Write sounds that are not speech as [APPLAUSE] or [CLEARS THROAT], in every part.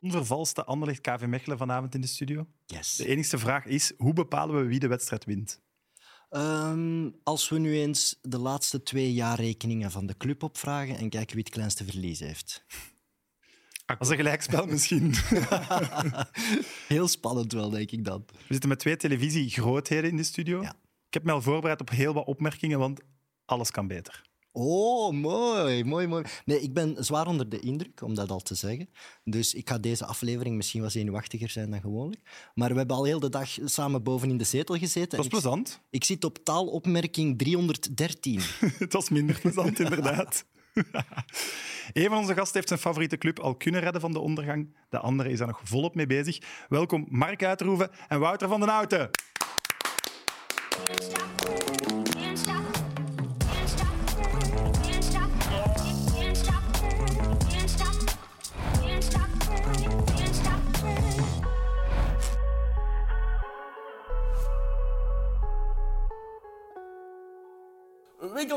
Onvervalste Anderlecht KV Mechelen vanavond in de studio. Yes. De enige vraag is, hoe bepalen we wie de wedstrijd wint? Ehm, als we nu eens de laatste twee jaarrekeningen van de club opvragen en kijken wie het kleinste verlies heeft. Als een gelijkspel [LAUGHS] misschien. [LAUGHS] Heel spannend wel, denk ik dan. We zitten met twee televisiegrootheden in de studio. Ja. Ik heb mij al voorbereid op heel wat opmerkingen, want alles kan beter. Oh, mooi, mooi, mooi. Nee, ik ben zwaar onder de indruk, om dat al te zeggen. Dus ik ga deze aflevering misschien wat zenuwachtiger zijn dan gewoonlijk. Maar we hebben al heel de dag samen boven in de zetel gezeten. Dat was ik- plezant. Ik zit op taalopmerking 313. Het was minder plezant, inderdaad. [LAUGHS] Een van onze gasten heeft zijn favoriete club al kunnen redden van de ondergang. De andere is daar nog volop mee bezig. Welkom Mark Uitroeven en Wouter van den Houten.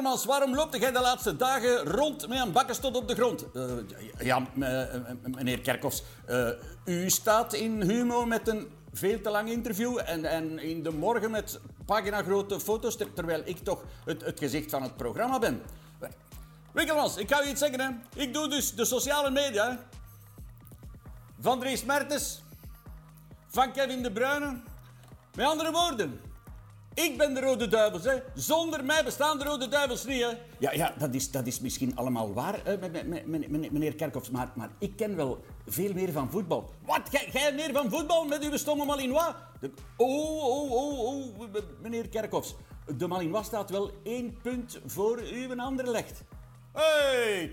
Winkelmans, waarom loopt jij de laatste dagen rond met een bakkenstot op de grond? Eh, ja, eh, eh, meneer Kerkhoffs, u staat in Humo met een veel te lang interview en, en in de morgen met paginagrote foto's, ter- terwijl ik toch het, het gezicht van het programma ben. Winkelmans, ik ga u iets zeggen. Hè. Ik doe dus de sociale media. Van Dries Mertens, van Kevin De Bruyne. Met andere woorden, ik ben de Rode Duivels, hè. Zonder mij bestaan de Rode Duivels niet, hè. Ja, ja dat, is, dat is misschien allemaal waar, hè, meneer Kerkhoffs. Maar, maar ik ken wel veel meer van voetbal. Wat? Jij- Jij meer van voetbal met uw stomme Malinois? De- oh, oh, oh, oh, meneer Kerkhoffs. De Malinois staat wel één punt voor uw Anderlecht. Hey!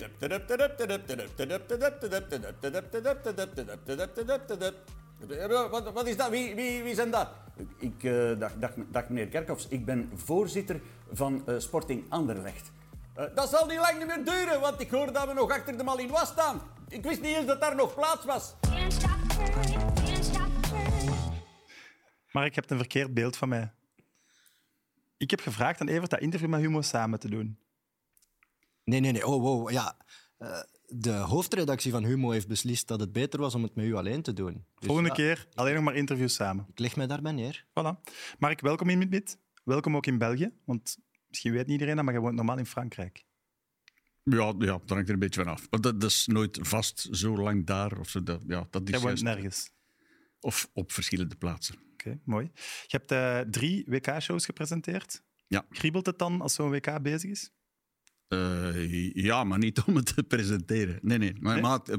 Wat, wat is dat? Wie, wie, wie zijn dat? Ik, eh, dag, dag, dag meneer Kerkhoffs, ik ben voorzitter van eh, Sporting Anderlecht. Eh, dat zal niet lang meer duren, want ik hoor dat we nog achter de Malinois staan. Ik wist niet eens dat daar nog plaats was. Mark, je hebt een verkeerd beeld van mij. Ik heb gevraagd aan Evert dat interview met Humo samen te doen. Nee, nee, nee. Oh, wow. Ja. Eh, de hoofdredactie van Humo heeft beslist dat het beter was om het met u alleen te doen. Dus Volgende ja, keer alleen nog maar interviews samen. Ik leg mij daarbij neer. Voilà. Mark, welkom in Mid-Mid. Welkom ook in België, want misschien weet niet iedereen dat, maar je woont normaal in Frankrijk. Ja, ja, dat hangt er een beetje van af. Want dat, dat is nooit vast zo lang daar. Of, zo, dat, ja, dat is Jij woont juist- nergens. of op verschillende plaatsen. Oké, mooi. Je hebt eh, drie WK-shows gepresenteerd. Ja. Kriebelt het dan als zo'n WK bezig is? Eh, ja, maar niet om het te presenteren. Nee, nee. Maar, Nee? maar eh,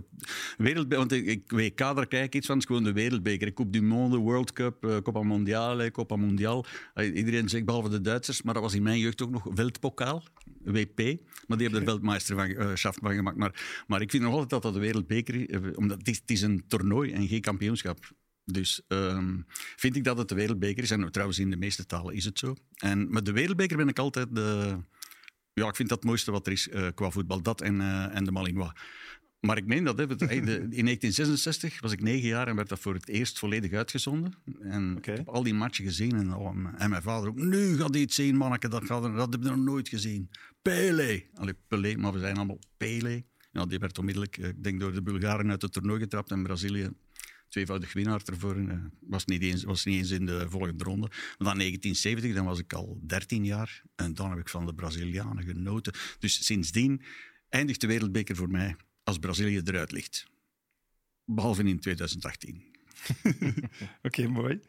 wereldbe- want ik, ik WK, daar kijk ik iets van. Het is gewoon de wereldbeker. Coupe du Monde, World Cup, eh, Copa Mondiale, Copa Mondial. Iedereen zegt, behalve de Duitsers, maar dat was in mijn jeugd ook nog Weltpokaal, WP. Maar die hebben er Weltmeister van, van gemaakt. Maar, maar ik vind nog altijd dat dat de wereldbeker is, omdat het is, het is een toernooi en geen kampioenschap. Dus ehm, vind ik dat het de wereldbeker is. En trouwens, in de meeste talen is het zo. En met de wereldbeker ben ik altijd de... Ja, ik vind dat het mooiste wat er is eh, qua voetbal. Dat en, eh, en de Malinois. Maar ik meen dat. Hè, [LAUGHS] in 1966 was ik negen jaar en werd dat voor het eerst volledig uitgezonden. En ik heb al die matchen gezien. En, oh, en mijn vader ook. Nu gaat hij iets zien, manneke. Dat, gaat, dat heb je nog nooit gezien. Pele. Allee, Pelé, maar we zijn allemaal Pele. Ja, die werd onmiddellijk, eh, ik denk, door de Bulgaren uit het toernooi getrapt. En Brazilië tweevoudig winnaar ervoor. eh, was, niet eens, was niet eens in de volgende ronde. Maar dan 1970, dan was ik al 13 jaar. En dan heb ik van de Brazilianen genoten. Dus sindsdien eindigt de wereldbeker voor mij als Brazilië eruit ligt. Behalve in 2018. [LAUGHS] Oké, mooi.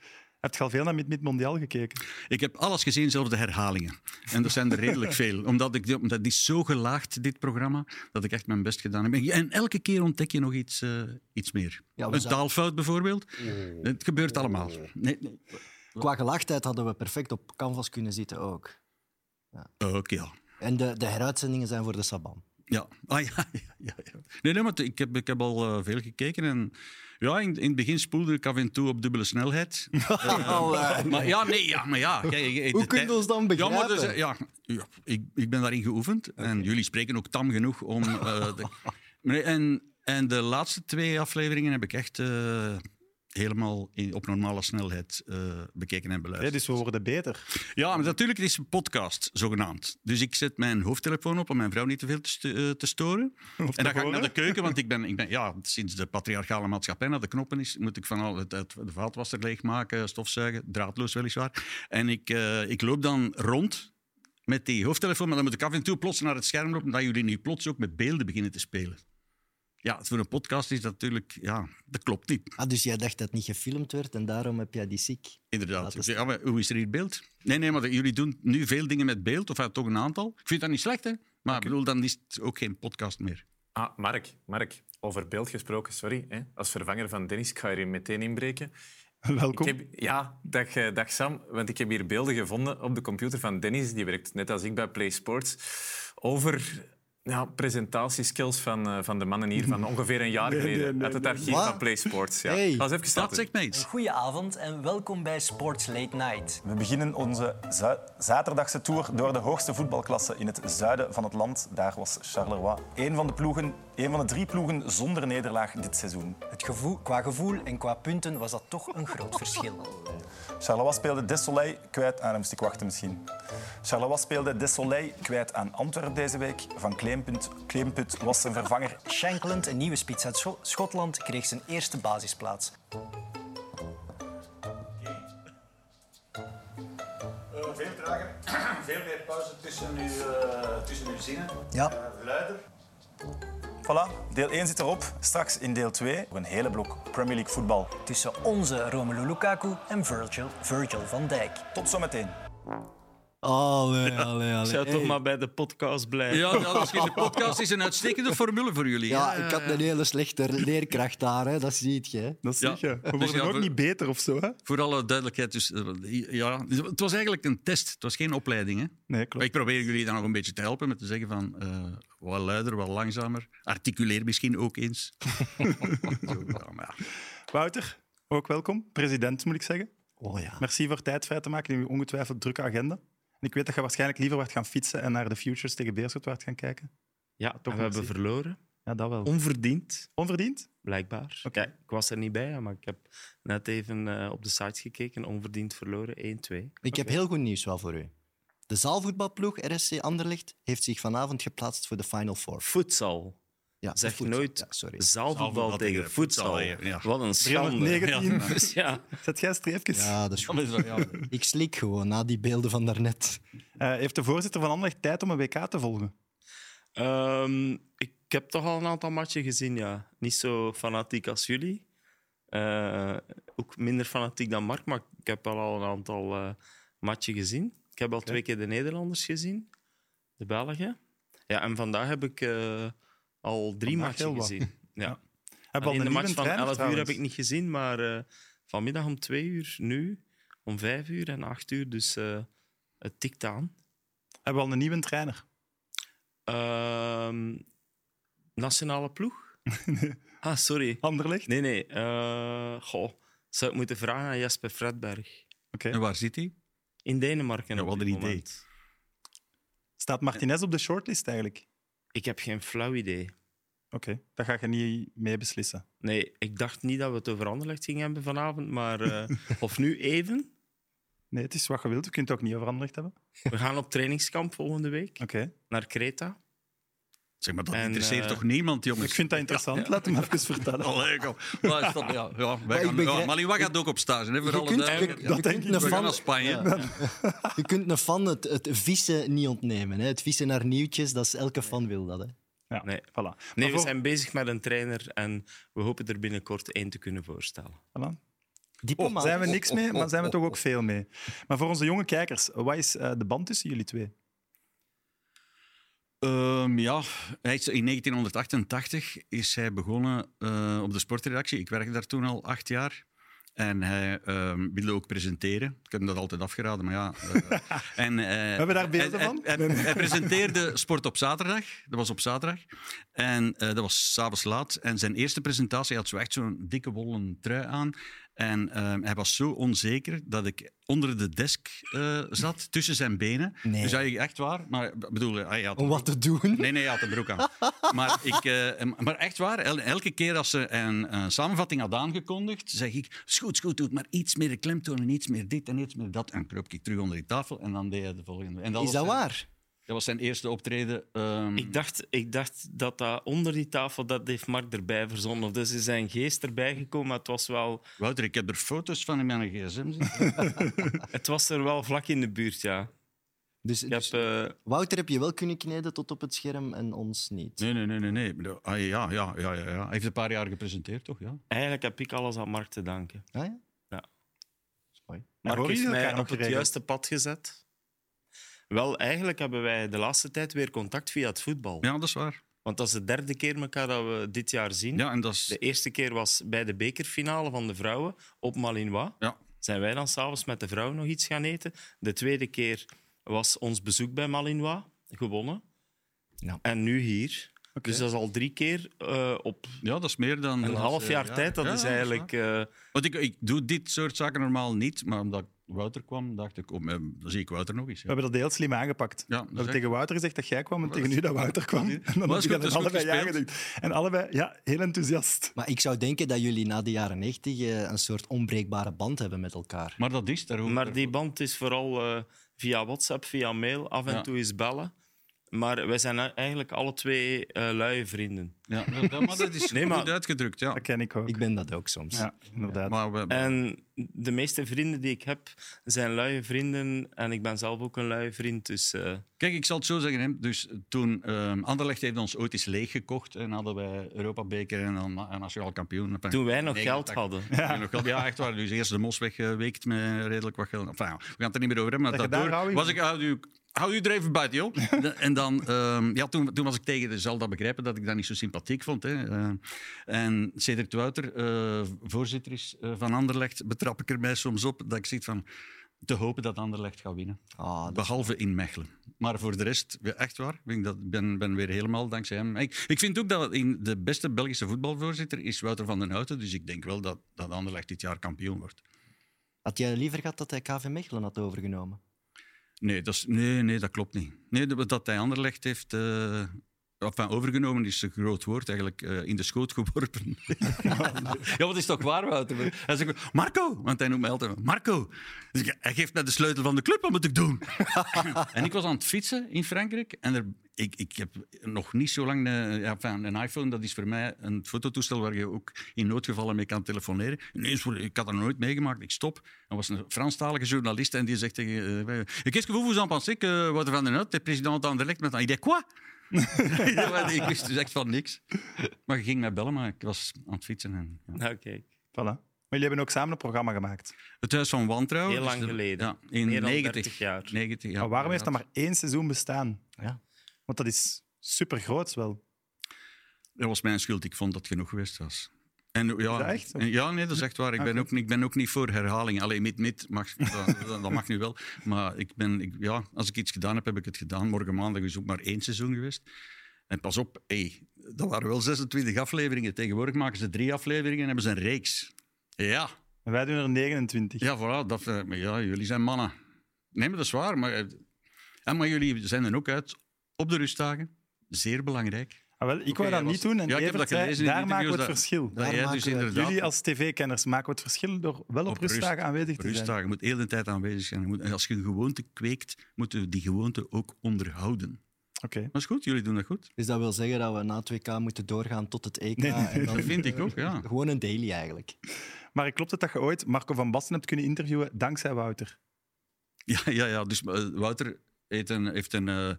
Heb je al veel naar Mid-Mid Mondial gekeken? Ik heb alles gezien, zelfs de herhalingen. En dat zijn er redelijk veel. Omdat, ik, omdat het is zo gelaagd, dit programma, dat ik echt mijn best gedaan heb. En elke keer ontdek je nog iets, eh, iets meer. Ja, een taalfout bijvoorbeeld. Het gebeurt allemaal. Nee, nee. Qua gelaagdheid hadden we perfect op canvas kunnen zitten ook. Ook ja. En de, de heruitzendingen zijn voor de Saban. Ja, ah, ja, ja, ja, ja. Nee, nee, maar ik heb, ik heb al eh, veel gekeken. En ja, in, in het begin spoelde ik af en toe op dubbele snelheid. [LAUGHS] Oh, maar ja, nee, ja, maar ja. Kijk, Hoe je tijd- ons dan Ja, maar dus, begrijpen? eh, ja, ja, ik, ik ben daarin geoefend. En jullie spreken ook tam genoeg om... eh, de- [LAUGHS] en, en de laatste twee afleveringen heb ik echt... helemaal in- op normale snelheid eh, bekeken en Ja, beluisterd. dus we worden beter. Ja, maar natuurlijk, het is een podcast, zogenaamd. Dus ik zet mijn hoofdtelefoon op om mijn vrouw niet te veel te, st- eh, te storen. en dan ga ik naar de keuken, want ik ben, ik ben ja, sinds de patriarchale maatschappij naar de knoppen is, moet ik van al het, het, de vaatwasser leegmaken, stofzuigen, draadloos weliswaar. En ik, eh, ik loop dan rond met die hoofdtelefoon, maar dan moet ik af en toe plots naar het scherm lopen, dat jullie nu plots ook met beelden beginnen te spelen. Ja, voor een podcast is dat natuurlijk, ja, dat klopt niet. Ah, dus jij dacht dat het niet gefilmd werd en daarom heb jij die ziek. Inderdaad. Ja, maar hoe is er hier beeld? Nee, nee, maar jullie doen nu veel dingen met beeld, of toch een aantal. Ik vind dat niet slecht, hè? Maar ik bedoel, dan is het ook geen podcast meer. Ah, Mark, Mark, over beeld gesproken, sorry. Hè. Als vervanger van Dennis, ik ga er meteen inbreken. [LAUGHS] Welkom. Ik heb, ja, dag, eh, dag Sam. Want ik heb hier beelden gevonden op de computer van Dennis. Die werkt net als ik bij Play Sports. Over ja, presentatieskills van, eh, van de mannen hier van [LAUGHS] ongeveer een jaar Nee, geleden. nee, nee, uit het nee. archief van Play Sports. Ja. Hey. Ik was even Dat starten. zegt mij iets. Goedenavond en welkom bij Sports Late Night. We beginnen onze za- zaterdagse tour door de hoogste voetbalklasse in het zuiden van het land. Daar was Charleroi een van de, ploegen, een van de drie ploegen zonder nederlaag dit seizoen. Het gevoel, qua gevoel en qua punten was dat toch een groot verschil. Charleroi speelde Desolé kwijt aan... Moest ik wachten misschien. Charleroi speelde Desolé kwijt aan Antwerpen deze week. Van Kleemput, Kleemput was zijn vervanger. Shankland, een nieuwe spits uit Scho- Schotland, kreeg zijn eerste basisplaats. veel trager, [CLEARS THROAT] veel meer pauze tussen uw, tussen uw zinnen. Ja. luider. Voilà, deel 1 zit erop. Straks in deel 2 een hele blok Premier League voetbal. Tussen onze Romelu Lukaku en Virgil, Virgil van Dijk. Tot zometeen. Allee, allee, allee. zou toch maar bij de podcast blijven. Ja, de podcast is een uitstekende formule voor jullie. Ja, hè? ik had een hele slechte leerkracht daar, hè. dat ziet je. Dat Ja. zeg je. We Dus worden ja, ook voor- niet beter of zo, hè? Voor alle duidelijkheid, dus, eh, ja, het was eigenlijk een test. Het was geen opleiding. Hè? Nee, Maar klopt. ik probeer jullie dan nog een beetje te helpen met te zeggen van eh, wat luider, wat langzamer. Articuleer misschien ook eens. [LAUGHS] Zo, ja, maar ja. Wouter, ook welkom. President, moet ik zeggen. Oh ja. Merci voor tijd vrij te maken in uw ongetwijfeld drukke agenda. Ik weet dat je waarschijnlijk liever wordt gaan fietsen en naar de Futures tegen Beerschot wordt gaan kijken. Ja, Toch we hebben verloren. Ja, dat wel. Onverdiend, Onverdiend? blijkbaar. Oké. Ik was er niet bij, maar ik heb net even eh, op de sites gekeken. Onverdiend verloren, 1-2. Ik heb heel goed nieuws wel voor u. De zaalvoetbalploeg RSC Anderlecht heeft zich vanavond geplaatst voor de Final Four. Voedsel. Ja, Zeg voedsel. nooit Ja, sorry. zaalvoetbal Zaalvoetbal tegen voedsel. voedsel, ja. Wat een schande. 319. Dus ja, Zet jij streefjes? Ja, dat is goed. Dat is wel-. Ik slik gewoon na die beelden van daarnet. Eh, heeft de voorzitter van Anderlecht tijd om een WK te volgen? Ehm, ik heb toch al een aantal matchen gezien, ja. Niet zo fanatiek als jullie. Eh, ook minder fanatiek dan Mark, maar ik heb wel al een aantal eh matchen gezien. Ik heb al twee keer de Nederlanders gezien, de Belgen. Ja, en vandaag heb ik eh, al drie matchen gezien. Ja. Alleen een de match van trainer 11 uur heb ik niet gezien, maar eh, vanmiddag om 2 uur, nu om 5 uur en 8 uur. Dus eh, het tikt aan. Hebben we al een nieuwe trainer? Ehm, nationale ploeg? [LAUGHS] ah, sorry. Anderlecht? Nee, nee. eh, goh, zou ik moeten vragen aan Jasper Fredberg. Oké. En waar zit hij? In Denemarken. Ja, wat een idee. Staat Martinez op de shortlist eigenlijk? Ik heb geen flauw idee. Oké, daar ga je niet mee beslissen. Nee, ik dacht niet dat we het over Anderlecht gingen hebben vanavond, maar... eh, [LAUGHS] of nu even. Nee, het is wat je wilt. Je kunt het ook niet over Anderlecht hebben. We gaan op trainingskamp volgende week Oké. naar Kreta. Zeg maar, dat En, interesseert eh, toch niemand, jongens? Ik vind dat interessant. Laat hem even vertellen. Allee, kom. Maar, stop, ja, ja, wij gaan, begrijp- ja, gaat ook op stage. Hè, voor Je alle kunt- denk ik. gaan fan- naar Spanje. Je kunt een fan het, het vissen niet ontnemen. Hè. Het vissen naar nieuwtjes, dat is, elke fan wil dat. Hè. Ja, Nee. voilà. Nee, we zijn bezig met een trainer en we hopen er binnenkort één te kunnen voorstellen. voilà. Diplomaat. Zijn we niks mee, maar zijn we toch ook veel mee. Maar voor onze jonge kijkers, wat is eh, de band tussen jullie twee? Ehm, ja, hij is, in 1988 is hij begonnen eh, op de sportredactie. Ik werkte daar toen al acht jaar. En hij ehm, wilde ook presenteren. Ik heb hem dat altijd afgeraden, maar ja. [LAUGHS] en, we hebben daar beelden van? Hij, hij- hij presenteerde Sport op zaterdag. Dat was op zaterdag. En dat was s'avonds laat. En zijn eerste presentatie had zo echt zo'n dikke wollen trui aan. En ehm, hij was zo onzeker dat ik onder de desk eh, zat, [LAUGHS] tussen zijn benen. Nee. Dus hij, echt waar. Maar bedoel, hij had Om wat te doen? Nee, nee, hij had een broek aan. maar, [LAUGHS] ik, eh, maar echt waar, el- elke keer als ze een, een samenvatting had aangekondigd, zeg ik, is goed, is goed, doe het maar iets meer de klemtoon en iets meer dit en iets meer dat. En kroop ik terug onder die tafel en dan deed hij de volgende. En Is was dat waar? Dat was zijn eerste optreden. ehm, Ik dacht, ik dacht dat dat onder die tafel, dat heeft Mark erbij verzonnen. Of dus is zijn geest erbij gekomen, maar het was, wel, Wouter, ik heb er foto's van in mijn gsm zitten. [LAUGHS] het was er wel vlak in de buurt, ja. Dus, heb, dus eh, Wouter heb je wel kunnen kneden tot op het scherm en ons niet. Nee, nee, nee, nee. nee. Ah, ja, ja, ja, ja, ja. Hij heeft een paar jaar gepresenteerd, toch? Ja. eigenlijk heb ik alles aan Mark te danken. Ah, ja? Ja. Horen heeft mij elkaar op het juiste pad gezet. Wel, eigenlijk hebben wij de laatste tijd weer contact via het voetbal. ja, dat is waar. Want dat is de derde keer elkaar dat we dit jaar zien. Ja, en dat is... De eerste keer was bij de bekerfinale van de vrouwen op Malinois. Ja. Zijn wij dan s'avonds met de vrouwen nog iets gaan eten. De tweede keer was ons bezoek bij Malinois, gewonnen. Ja. En nu hier. Dus dat is al drie keer eh, op ja, dat is meer dan... een half is, jaar eh, tijd. Dat ja, is eigenlijk... eh, Want ik, ik doe dit soort zaken normaal niet, maar omdat Wouter kwam, dacht ik, oh, eh, dan zie ik Wouter nog eens. We hebben dat heel slim aangepakt. Ja, dat we is hebben echt- tegen Wouter gezegd dat jij kwam en tegen dat- u dat Wouter kwam. En dan goed, allebei ja. En allebei, ja, heel enthousiast. Maar ik zou denken dat jullie na de jaren 90 eh, een soort onbreekbare band hebben met elkaar. Maar dat is, daar Maar die band is vooral eh, via WhatsApp, via mail, af en Ja. toe eens bellen. Maar wij zijn eigenlijk alle twee eh luie vrienden. Ja, dat, maar dat is [LAUGHS] Nee, goed maar- uitgedrukt, ja. Dat ken ik ook. Ik ben dat ook soms. Ja, inderdaad. Maar we, En de meeste vrienden die ik heb, zijn luie vrienden. En ik ben zelf ook een luie vriend. Dus eh, Kijk, ik zal het zo zeggen. Hè. Dus toen ehm Anderlecht heeft ons ooit eens leeggekocht en hadden wij Europa-beker en dan na- nationaal kampioen. Toen wij nog 89. geld hadden. Ja. Nog geld. ja, echt waar. Dus eerst de mos weggeweekt met redelijk wat geld. Enfin, we gaan het er niet meer over hebben. Maar Dat daardoor was ik, hou u, hou u er even buiten, joh. [LAUGHS] De- en dan, ehm, ja, toen, toen was ik tegen, zal dat begrijpen, dat ik dat niet zo sympathiek vond. Hè. Eh, en Cedric Wouter, eh, voorzitter is eh, van Anderlecht, betrap ik er mij soms op dat ik zit van te hopen dat Anderlecht gaat winnen. Ah, Behalve in Mechelen. Maar voor de rest, echt waar, ik dat, ben, ben weer helemaal dankzij hem. Ik, ik vind ook dat in de beste Belgische voetbalvoorzitter is Wouter van den Houten. Dus ik denk wel dat, dat Anderlecht dit jaar kampioen wordt. Had jij liever gehad dat hij KV Mechelen had overgenomen? Nee, dat, is, nee, nee, dat klopt niet. Nee, dat hij Anderlecht heeft eh, enfin, overgenomen is een groot woord, eigenlijk eh, in de schoot geworpen. [LAUGHS] ja, wat is toch waar, Wouter? Hij zegt, Marco, want hij noemt mij altijd Marco. Dus ik, hij geeft mij de sleutel van de club, wat moet ik doen? [LAUGHS] en ik was aan het fietsen in Frankrijk en er, ik, ik heb nog niet zo lang een, ja, enfin, een iPhone. Dat is voor mij een fototoestel waar je ook in noodgevallen mee kan telefoneren. Ineens, ik had dat nog nooit meegemaakt. Ik stop. Er was een Franstalige journalist en die zegt tegen... eh, wij, Qu'est-ce que vous vous en pensez que Wouter van den Hout, de president Anderlecht, met een idee quoi? [LAUGHS] ja, maar ik wist dus echt van niks. Maar je ging mij bellen, maar ik was aan het fietsen. En, ja. Nou, kijk. Voilà. Maar jullie hebben ook samen een programma gemaakt. Het Huis van Wantrouwen. Heel dus lang de- geleden. Ja, in Meer dan 90, 30 jaar. 90, ja, maar waarom heeft dat maar één seizoen bestaan? Ja. Want dat is super groot wel. Dat was mijn schuld. Ik vond dat genoeg geweest was. En, ja, dat echt? Ja, nee, dat is echt waar. Ik ben, Oké. ook, niet- ik ben ook niet voor herhaling. Alleen met met mag, [LAUGHS] dat, dat mag nu wel. Maar ik ben, ik, ja, als ik iets gedaan heb, heb ik het gedaan. Morgen maandag is ook maar één seizoen geweest. En pas op, hey, dat waren wel 26 afleveringen. Tegenwoordig maken ze drie afleveringen en hebben ze een reeks. Ja, En wij doen er 29. ja, voilà, dat, eh, ja jullie zijn mannen. Nee, maar dat is waar. Maar, eh, en, maar jullie zijn er ook uit op de rustdagen. Zeer belangrijk. Ah, wel, ik wou dat was- niet doen. En Ja, ik heb Evert dat zei, gelezen in daar maken we het dat- verschil. Dat Daar jij maken dus we- inderdaad Jullie als tv-kenners maken we het verschil door wel op, Op rust- rustdagen aanwezig te zijn. rustdagen moet heel de tijd aanwezig zijn. Je moet- en als je een gewoonte kweekt, moeten we die gewoonte ook onderhouden. Oké. Dat is goed, jullie doen dat goed. Dus dat wil zeggen dat we na het WK moeten doorgaan tot het EK. Nee, nee, en dan Dat vind ik ook, ja. Gewoon een daily eigenlijk. Maar klopt het dat je ooit Marco van Basten hebt kunnen interviewen dankzij Wouter? Ja, ja, ja. dus eh, Wouter heeft een, heeft een eh,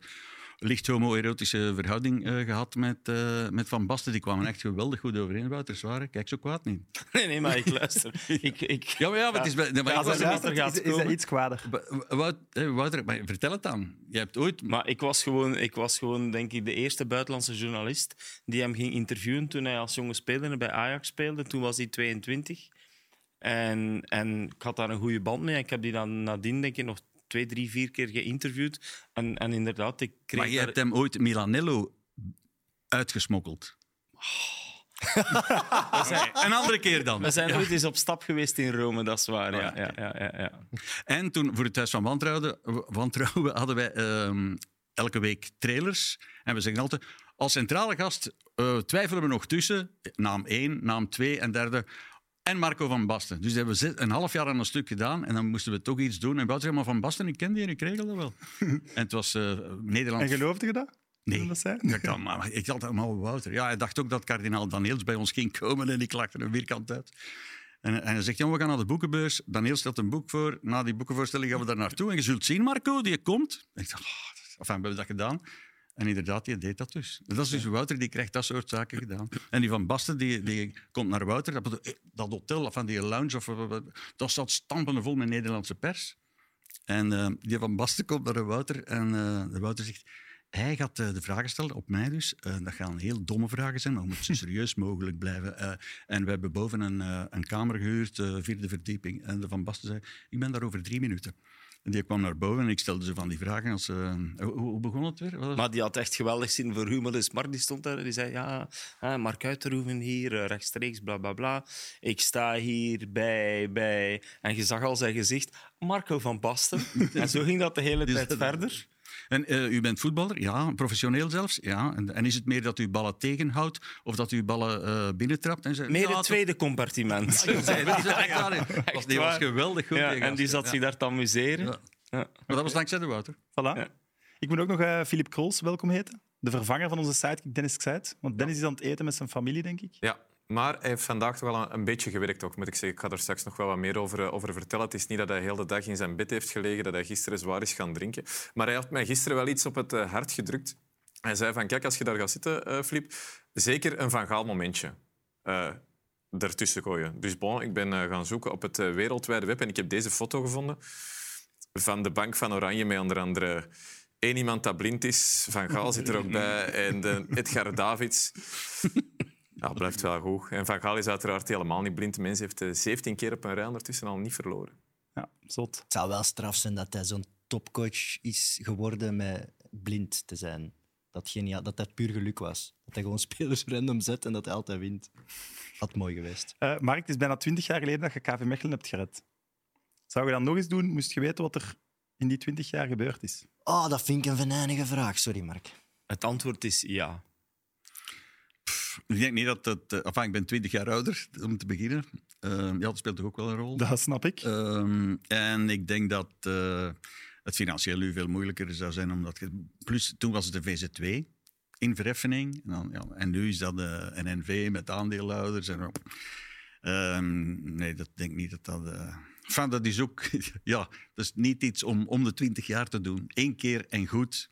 licht homoerotische verhouding eh, gehad met, eh, met Van Basten. Die kwamen echt geweldig goed overeen, Wouter. Zwaar, hè? kijk zo kwaad niet. [LAUGHS] Nee, nee, maar ik luister. [LAUGHS] ik, ik, Ja, maar, ja, maar het is... maar Ja, was er gaat is, is dat iets kwader? Wout- Wouter, maar vertel het dan. Je hebt ooit... Maar ik was, gewoon, ik was gewoon, denk ik, de eerste buitenlandse journalist die hem ging interviewen toen hij als jonge speler bij Ajax speelde. Toen was hij 22. En, en ik had daar een goede band mee. Ik heb die dan nadien, denk ik, nog twee, drie, vier keer geïnterviewd. En, en inderdaad, ik kreeg Maar je daar- hebt hem ooit Milanello uitgesmokkeld. [LAUGHS] Een andere keer dan. We zijn ooit eens op stap geweest in Rome, dat is waar. Ja, ja, ja, ja, ja. En toen, voor het Thuis van Wantrouwen, wantrouwen hadden wij ehm, elke week trailers. En we zeggen altijd, als centrale gast eh, twijfelen we nog tussen naam 1, naam 2 en derde en Marco van Basten. Dus hebben we zes- een half jaar aan een stuk gedaan en dan moesten we toch iets doen. En zei, maar Van Basten, ik ken die en ik regel dat wel. [LAUGHS] en het was Nederland... En geloofde je dat? Nee, dat kan, maar ik had allemaal Wouter. Ja, hij dacht ook dat kardinaal Daniels bij ons ging komen en ik lachte er vierkant uit. En, en hij zegt, jongen, we gaan naar de boekenbeurs. Daniel stelt een boek voor. Na die boekenvoorstelling gaan we daar naartoe. En je zult zien, Marco, die komt. En ik dacht, oh, enfin, we hebben dat gedaan. En inderdaad, die deed dat dus. Dat is dus Wouter, die krijgt dat soort zaken gedaan. En die van Basten, die, die komt naar Wouter. Dat, dat hotel, van die lounge, of, dat zat stampende vol met Nederlandse pers. En eh, die van Basten komt naar Wouter en eh, de Wouter zegt... Hij gaat eh, de vragen stellen, op mij dus. Eh, dat gaan heel domme vragen zijn, maar we moeten zo serieus mogelijk blijven. Eh, en we hebben boven een, eh, een kamer gehuurd, eh, vierde verdieping. En de Van Basten zei, ik ben daar over drie minuten. Die kwam naar boven en ik stelde ze van die vragen. Als, eh, hoe, hoe begon het weer? Wat Maar die had echt geweldig zin voor humor. Dus Mark die stond daar en die zei: Ja, hè, Mark Uiterhoeven hier, eh, rechtstreeks, bla bla bla. Ik sta hier bij, bij. En je zag al zijn gezicht: Marco van Basten. [LAUGHS] en zo ging dat de hele tijd verder. En eh, u bent voetballer? Ja, professioneel zelfs? Ja. En, en is het meer dat u ballen tegenhoudt of dat u ballen eh, binnentrapt? En Meer ja, het tweede compartiment. Ja, die zei- [LAUGHS] echt waar. Was- Die was waar. geweldig goed. Ja, en die zat ja. zich daar te amuseren. Ja. Ja. Maar dat was dankzij de Wouter. Voilà. Ja. Ik moet ook nog eh Filip Krols welkom heten. De vervanger van onze sidekick Dennis Xeit. Want Dennis is aan het eten met zijn familie, denk ik. Ja, maar hij heeft vandaag toch wel een, beetje gewerkt, ook, moet ik zeggen. Ik ga er straks nog wel wat meer over, eh, over vertellen. Het is niet dat hij heel de dag in zijn bed heeft gelegen, dat hij gisteren zwaar is gaan drinken. Maar hij had mij gisteren wel iets op het eh, hart gedrukt. Hij zei van, kijk, als je daar gaat zitten, eh Filip, zeker een Van Gaal momentje ertussen gooien. Dus bon, ik ben gaan zoeken op het wereldwijde web en ik heb deze foto gevonden van de Bank van Oranje met onder andere één iemand dat blind is. Van Gaal zit er ook bij en de Edgar Davids. [LAUGHS] Ja, blijft wel goed. En Van Gaal is uiteraard helemaal niet blind. De mens heeft eh, 17 keer op een rij ondertussen al niet verloren. Ja, zot. Het zou wel straf zijn dat hij zo'n topcoach is geworden met blind te zijn. Dat, geniaal, dat dat puur geluk was. Dat hij gewoon [LAUGHS] spelers random zet en dat hij altijd wint. Had mooi geweest. Eh, Mark, het is bijna twintig jaar geleden dat je KV Mechelen hebt gered. Zou je dat nog eens doen, moest je weten wat er in die twintig jaar gebeurd is? Oh, dat vind ik een venijnige vraag. Sorry, Mark. Het antwoord is ja. Ik denk niet dat dat... eh, enfin, ik ben 20 jaar ouder, om te beginnen. Eh, ja, dat speelt toch ook wel een rol. Dat snap ik. Ehm, en ik denk dat eh, het financieel nu veel moeilijker zou zijn. Omdat je, plus, toen was het de VZ2 in verheffening. En, dan, ja, en nu is dat de NNV met aandeelhouders. En, Ehm, nee, dat denk ik niet dat dat... enfin, dat is ook... [LAUGHS] ja, dat is niet iets om om de 20 jaar te doen. Eén keer en goed.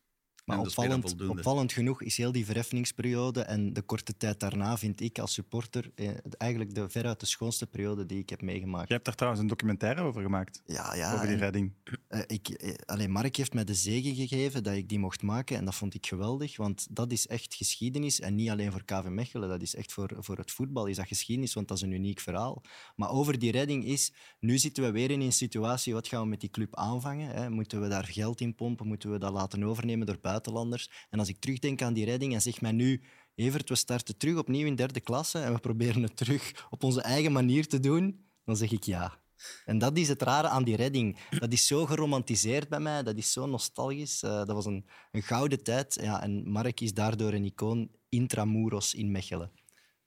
Maar opvallend, genoeg is heel die verheffingsperiode en de korte tijd daarna, vind ik als supporter, eh, eigenlijk de, veruit de schoonste periode die ik heb meegemaakt. Je hebt daar trouwens een documentaire over gemaakt, Ja, ja. over die en- redding. Eh, ik, eh, alleen Mark heeft mij de zegen gegeven dat ik die mocht maken en dat vond ik geweldig, want dat is echt geschiedenis en niet alleen voor KV Mechelen, dat is echt voor, voor het voetbal is dat geschiedenis, want dat is een uniek verhaal. Maar over die redding is, nu zitten we weer in een situatie, wat gaan we met die club aanvangen? Hè? Moeten we daar geld in pompen? Moeten we dat laten overnemen door En als ik terugdenk aan die redding en zeg mij nu, Evert, we starten terug opnieuw in derde klasse en we proberen het terug op onze eigen manier te doen, dan zeg ik ja. En dat is het rare aan die redding. Dat is zo geromantiseerd bij mij, dat is zo nostalgisch. Eh, dat was een, een gouden tijd. Ja, en Mark is daardoor een icoon intramuros in Mechelen.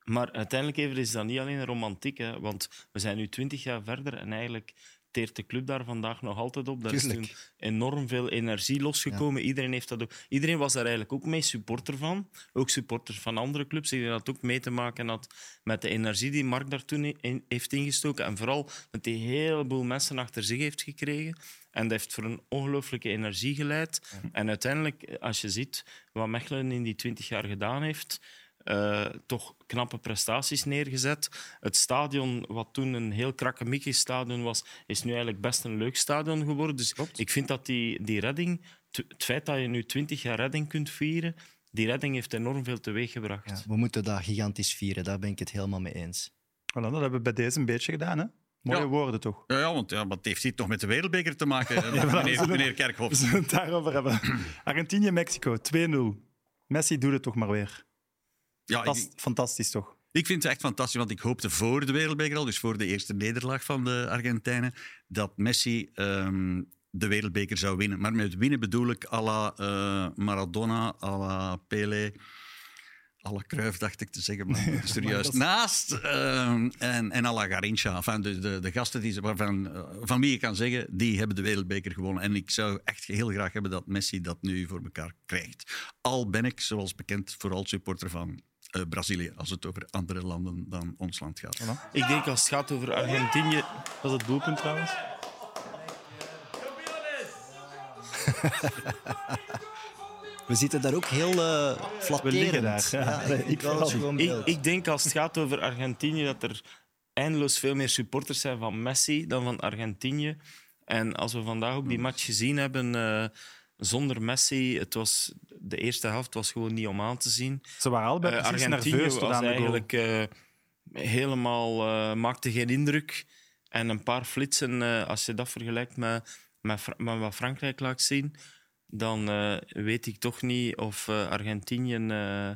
Maar uiteindelijk even is dat niet alleen romantiek, hè, want we zijn nu twintig jaar verder en eigenlijk teert de club daar vandaag nog altijd op. Daar is toen enorm veel energie losgekomen. Iedereen, heeft dat ook, iedereen was daar eigenlijk ook mee supporter van. Ook supporters van andere clubs. Ik denk dat het ook mee te maken had met de energie die Mark daar toen in, heeft ingestoken. En vooral dat hij een heleboel mensen achter zich heeft gekregen. En dat heeft voor een ongelooflijke energie geleid. En uiteindelijk, als je ziet wat Mechelen in die twintig jaar gedaan heeft, eh, toch knappe prestaties neergezet. Het stadion, wat toen een heel krakkemikkig stadion was, is nu eigenlijk best een leuk stadion geworden. Dus ik vind dat die, die redding, het feit dat je nu twintig jaar redding kunt vieren, die redding heeft enorm veel teweeggebracht. Ja, we moeten dat gigantisch vieren, daar ben ik het helemaal mee eens. Voilà, dat hebben we bij deze een beetje gedaan. Hè? Mooie Ja. woorden toch? Ja, ja, want ja, wat heeft dit toch met de wereldbeker te maken, [LAUGHS] meneer, meneer Kerkhoff? We zullen het daarover hebben. [CLEARS THROAT] Argentinië-Mexico 2-0. Messi doet het toch maar weer. Ja, ik- fantastisch toch? Ik vind het echt fantastisch, want ik hoopte voor de Wereldbeker al, dus voor de eerste nederlaag van de Argentijnen, dat Messi ehm, de Wereldbeker zou winnen. Maar met winnen bedoel ik à la eh, Maradona, à la Pelé, à la Cruyff, dacht ik te zeggen, maar [LAUGHS] [LAUGHS] er juist naast. ehm, en, en à la Garincha, enfin, de, de, de gasten die, waarvan, eh, van wie ik kan zeggen, die hebben de Wereldbeker gewonnen. En ik zou echt heel graag hebben dat Messi dat nu voor elkaar krijgt. Al ben ik, zoals bekend, vooral supporter van eh, Brazilië, als het over andere landen dan ons land gaat. Ik denk als het gaat over Argentinië... Dat is het doelpunt trouwens. [LAUGHS] We zitten daar ook heel eh flatterend. We liggen daar, ja. ik, [LAUGHS] ik ik wel vooral. gewoon Ik, beeld. ik denk als het gaat over Argentinië dat er eindeloos veel meer supporters zijn van Messi dan van Argentinië. En als we vandaag ook die match gezien hebben eh, zonder Messi, het was, de eerste helft was gewoon niet om aan te zien. Ze waren allebei Eh, precies Argentinië nerveus was eigenlijk eh, helemaal eh, maakte geen indruk. En een paar flitsen, eh, als je dat vergelijkt met, met, met wat Frankrijk laat zien, dan eh, weet ik toch niet of eh, Argentinië, eh,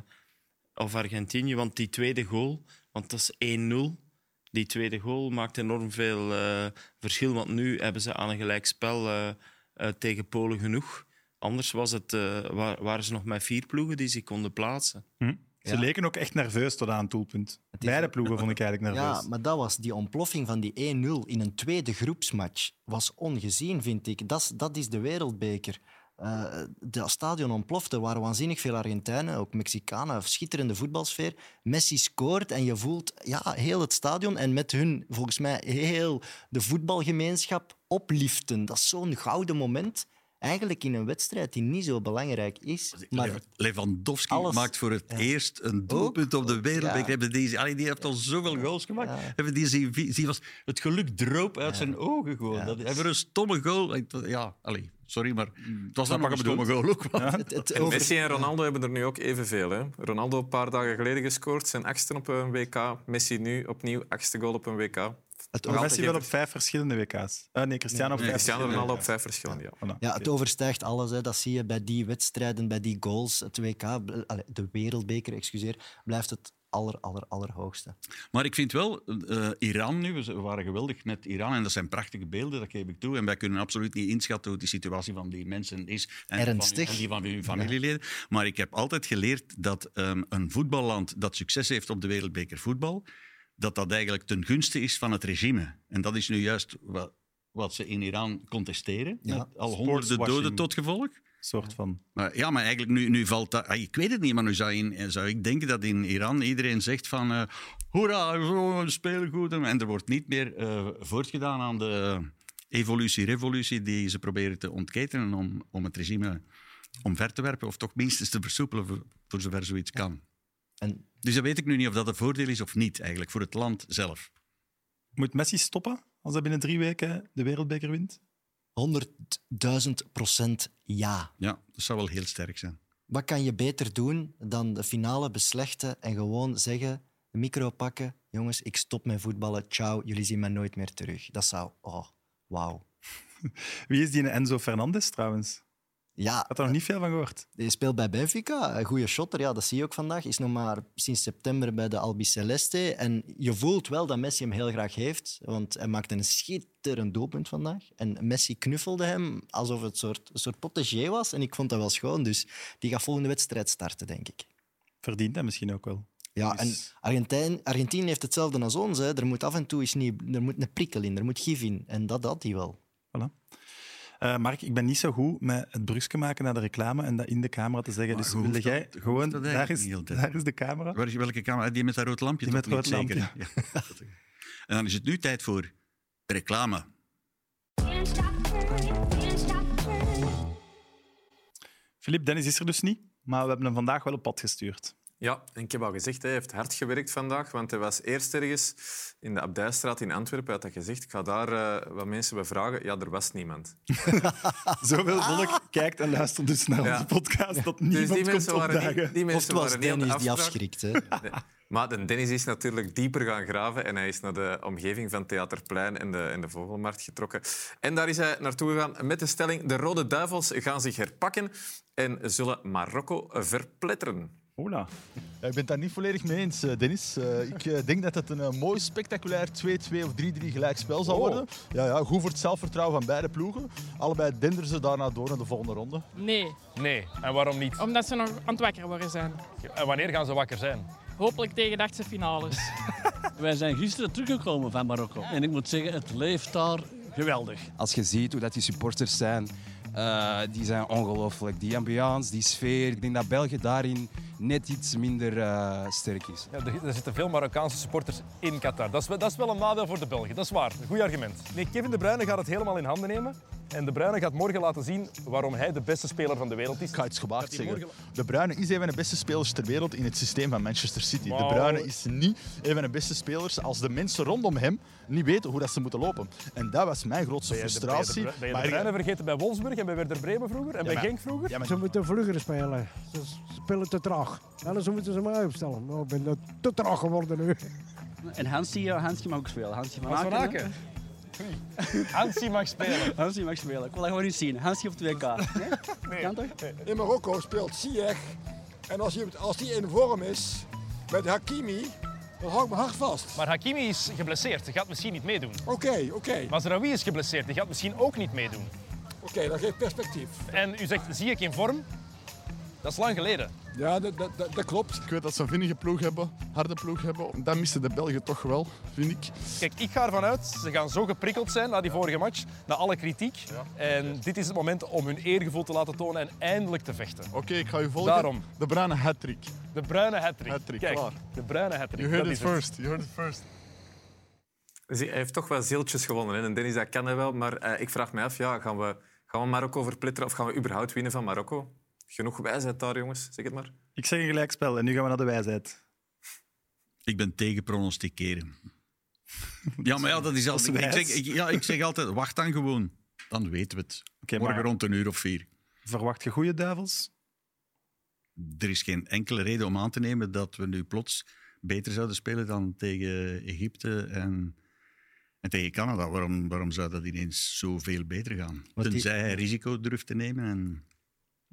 of Argentinië, want die tweede goal, want dat is 1-0. Die tweede goal maakt enorm veel eh, verschil, want nu hebben ze aan een gelijkspel eh eh, tegen Polen genoeg. Anders was het, eh, wa- waren ze nog met vier ploegen die zich konden plaatsen. Hm? Ze Ja. leken ook echt nerveus tot aan het doelpunt. is- Beide ploegen vond ik eigenlijk nerveus. Ja, maar dat was die ontploffing van die 1-0 in een tweede groepsmatch. Was ongezien, vind ik. Dat is, dat is de wereldbeker. Eh dat stadion ontplofte. Er waren waanzinnig veel Argentijnen, ook Mexicanen. Schitterende voetbalsfeer. Messi scoort en je voelt ja, heel het stadion en met hun, volgens mij, heel de voetbalgemeenschap opliften. Dat is zo'n gouden moment. Eigenlijk in een wedstrijd die niet zo belangrijk is. Maar Lewandowski Alles- maakt voor het Ja. eerst een doelpunt op de wereldbeker. Ja. Die, allee, die heeft al zoveel goals gemaakt. Ja. Hebben die, was, het geluk droop uit zijn ogen gewoon. Ja, dat, dat hij een stomme goal. Ja, allee, sorry, maar het was dan nog een stomme goal ook. want- het, het En over- Messi en Ronaldo hebben er nu ook evenveel. Hè? Ronaldo een paar dagen geleden gescoord, zijn achtste op een WK. Messi nu opnieuw achtste goal op een WK. Het Messi wel op vijf verschillende WK's. Ah, nee, Cristiano op Nee, vijf Cristiano verschillende Ronaldo op vijf verschillende, ja. Ja, het overstijgt alles. Hè. Dat zie je bij die wedstrijden, bij die goals. Het WK, de wereldbeker, excuseer, blijft het aller, aller, allerhoogste. Maar ik vind wel, eh, Iran nu, we waren geweldig met Iran en dat zijn prachtige beelden, dat geef ik toe. En wij kunnen absoluut niet inschatten hoe die situatie van die mensen is. En Ernstig. Van, en die van hun familieleden. Maar ik heb altijd geleerd dat ehm, een voetballand dat succes heeft op de wereldbeker voetbal, dat dat eigenlijk ten gunste is van het regime. En dat is nu juist wat, wat ze in Iran contesteren. Ja. Met al honderden doden tot gevolg. soort van. Maar, ja, maar eigenlijk nu, nu valt dat... ah, Ik weet het niet, maar nu zou, in, zou ik denken dat in Iran iedereen zegt van... eh hoera, we spelen goed. En er wordt niet meer eh, voortgedaan aan de evolutie, revolutie die ze proberen te ontketenen om, om het regime omver te werpen. Of toch minstens te versoepelen voor, voor zover zoiets kan. En Dus dan weet ik nu niet of dat een voordeel is of niet, eigenlijk, voor het land zelf. Moet Messi stoppen als hij binnen drie weken de wereldbeker wint? 100.000 procent ja. Ja, dat zou wel heel sterk zijn. Wat kan je beter doen dan de finale beslechten en gewoon zeggen, de micro pakken, jongens, ik stop met voetballen, ciao, jullie zien mij nooit meer terug. Dat zou, oh, wauw. Wie is die Enzo Fernandes trouwens? Ja, Ik had er nog niet veel van gehoord. Die speelt bij Benfica, een goede shotter, ja, dat zie je ook vandaag. Is nog maar sinds september bij de Albiceleste. En je voelt wel dat Messi hem heel graag heeft, want hij maakte een schitterend doelpunt vandaag. En Messi knuffelde hem alsof het een soort, een soort protégé was. En ik vond dat wel schoon, dus die gaat volgende wedstrijd starten, denk ik. Verdient hij misschien ook wel. Ja, en Dus- Argentijn, Argentinië heeft hetzelfde als ons. Hè. Er moet af en toe eens niet, er moet een prikkel in, er moet gif in. En dat had hij wel. Voilà. Eh, Mark, ik ben niet zo goed met het brusken maken naar de reclame en dat in de camera te zeggen. Maar dus hoeft jij dat- gewoon... Daar is, daar is de camera. Waar is, welke camera? Die met dat rood lampje? Die met rood lampje. Ja. [LAUGHS] En dan is het nu tijd voor reclame. Filip, Dennis is er dus niet, maar we hebben hem vandaag wel op pad gestuurd. Ja, en ik heb al gezegd, hij heeft hard gewerkt vandaag, want hij was eerst ergens in de Abdijstraat in Antwerpen. Hij had dat gezegd, ik ga daar eh, wat mensen bevragen. Ja, er was niemand. [LAUGHS] Zoveel volk kijkt en luistert dus naar Ja. onze podcast dat [LAUGHS] Dus niemand die komt mensen waren opdagen. niet, die mensen was waren niet Dennis die afspraak. afschrikt. Hè. [LAUGHS] Nee. Maar de Dennis is natuurlijk dieper gaan graven en hij is naar de omgeving van Theaterplein en de, en de Vogelmarkt getrokken. En daar is hij naartoe gegaan met de stelling de Rode Duivels gaan zich herpakken en zullen Marokko verpletteren. Ola. Ja, ik ben het daar niet volledig mee eens, eh, Dennis. Eh, ik eh, denk dat het een mooi, spectaculair 2-2 of 3-3 gelijk spel zal Oh. worden. Ja, ja, goed voor het zelfvertrouwen van beide ploegen. Allebei denderen ze daarna door naar de volgende ronde. Nee, Nee, en waarom niet? omdat ze nog aan het wakker worden zijn. En wanneer gaan ze wakker zijn? Hopelijk tegen de achtste finales. [LAUGHS] Wij zijn gisteren teruggekomen van Marokko. En ik moet zeggen, het leeft daar geweldig. Als je ziet hoe dat die supporters zijn, eh, die zijn ongelooflijk. Die ambiance, die sfeer. Ik denk dat België daarin net iets minder eh, sterk is. Ja, er, er zitten veel Marokkaanse supporters in Qatar. Dat is, wel- dat is wel een nadeel voor de Belgen, dat is waar. Een goed argument. Nee, Kevin De Bruyne gaat het helemaal in handen nemen. En De Bruyne gaat morgen laten zien waarom hij de beste speler van de wereld is. Ik ga iets gewaagd zeggen. morgen- De Bruyne is een van de beste spelers ter wereld in het systeem van Manchester City. De. Bruyne is niet een van de beste spelers als de mensen rondom hem niet weten hoe dat ze moeten lopen. En dat was mijn grootste Ben je de- frustratie. Ben je de, ben je Maar- de Bruyne vergeten bij Wolfsburg en bij Werder Bremen vroeger en bij maar- Genk vroeger? Ja, maar- Ze moeten vlugger spelen. Ze spelen te traag. Anders moeten ze mij opstellen. Nou, ik ben dat te traag geworden nu. En Hansie, eh, Hansie mag ook spelen. Hansie van Hans van Aken, Hansie mag spelen. Hansie mag spelen. Ik wil dat gewoon eens zien. Hansie op 2K. Nee? Kan toch? In Marokko speelt Ziyech. En als hij, als die in vorm is met Hakimi, dan hou ik mijn hart vast. Maar Hakimi is geblesseerd, die gaat misschien niet meedoen. Oké, oké. Mazraoui is geblesseerd, die gaat misschien ook niet meedoen. Oké, dat geeft perspectief. En u zegt, zie ik in vorm? Dat is lang geleden. Ja, dat, dat, dat, dat klopt. Ik weet dat ze een vinnige ploeg hebben, harde ploeg hebben. Dat missen de Belgen toch wel, vind ik. Kijk, ik ga ervan uit, ze gaan zo geprikkeld zijn na die vorige match, na alle kritiek. En dit is het moment om hun eergevoel te laten tonen en eindelijk te vechten. Oké, ik ga u volgen. Daarom. De Bruyne hat-trick. De bruine hattrick. Hattrick, Kijk, klaar. de bruine hattrick. You heard dat it first. You heard it first. Zie, Hij heeft toch wel zieltjes gewonnen. Hè? En Dennis, dat kan hij wel. Maar eh, ik vraag me af, ja, gaan, we, gaan we Marokko verplitteren of gaan we überhaupt winnen van Marokko? Genoeg wijsheid daar, jongens. Zeg het maar. Ik zeg een gelijkspel en nu gaan we naar de wijsheid. Ik ben tegen pronosticeren. Ja, maar ja, dat is altijd... Is Ik zeg, ik, ja, ik zeg altijd, wacht dan gewoon. Dan weten we het. Oké, Morgen maar rond een uur of vier. verwacht je goede duivels? Er is geen enkele reden om aan te nemen dat we nu plots beter zouden spelen dan tegen Egypte en, en tegen Canada. Waarom, waarom zou dat ineens zoveel beter gaan? Die- Tenzij hij risico durft te nemen. En...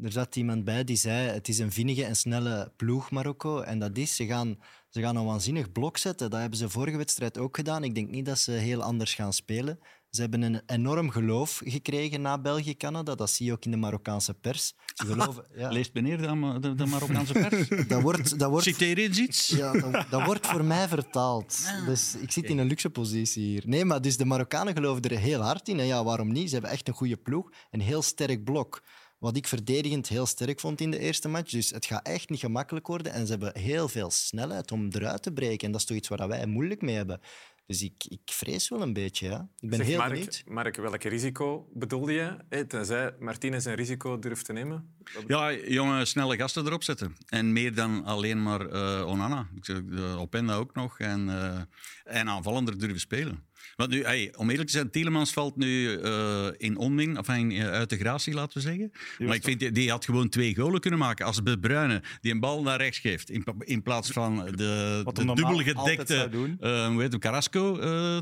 Er zat iemand bij die zei: het is een vinnige en snelle ploeg, Marokko. En dat is, ze gaan, ze gaan een waanzinnig blok zetten. Dat hebben ze vorige wedstrijd ook gedaan. Ik denk niet dat ze heel anders gaan spelen. Ze hebben een enorm geloof gekregen na België-Canada. Dat zie je ook in de Marokkaanse pers. Ze geloven, ja. Leest meneer de, de, de Marokkaanse pers? [LAUGHS] Dat wordt, dat wordt, Citeer eens iets. ja, dat, dat wordt voor mij vertaald. Dus ik zit in een luxe positie hier. Nee, maar dus de Marokkanen geloven er heel hard in. En ja, waarom niet? Ze hebben echt een goede ploeg. Een heel sterk blok. Wat ik verdedigend heel sterk vond in de eerste match. Dus het gaat echt niet gemakkelijk worden. En ze hebben heel veel snelheid om eruit te breken. En dat is toch iets waar wij moeilijk mee hebben. Dus ik, ik vrees wel een beetje. Ja. Ik ben Zeg, heel Mark, benieuwd. Mark, welk risico bedoelde je? Tenzij Martinez een risico durft te nemen? Ja, jonge, snelle gasten erop zetten. En meer dan alleen maar eh, Onana. Ik zeg, uh, Openda ook nog. En, eh, en aanvallender durven spelen. Want nu, hey, om eerlijk te zijn, Tielemans valt nu eh, in onmin, of in, eh, uit de gratie, laten we zeggen. maar ik vind, die, die had gewoon twee golen kunnen maken. Als De Bruyne die een bal naar rechts geeft, in, in plaats van de, Wat de dubbel gedekte eh, hoe heet hem, Carrasco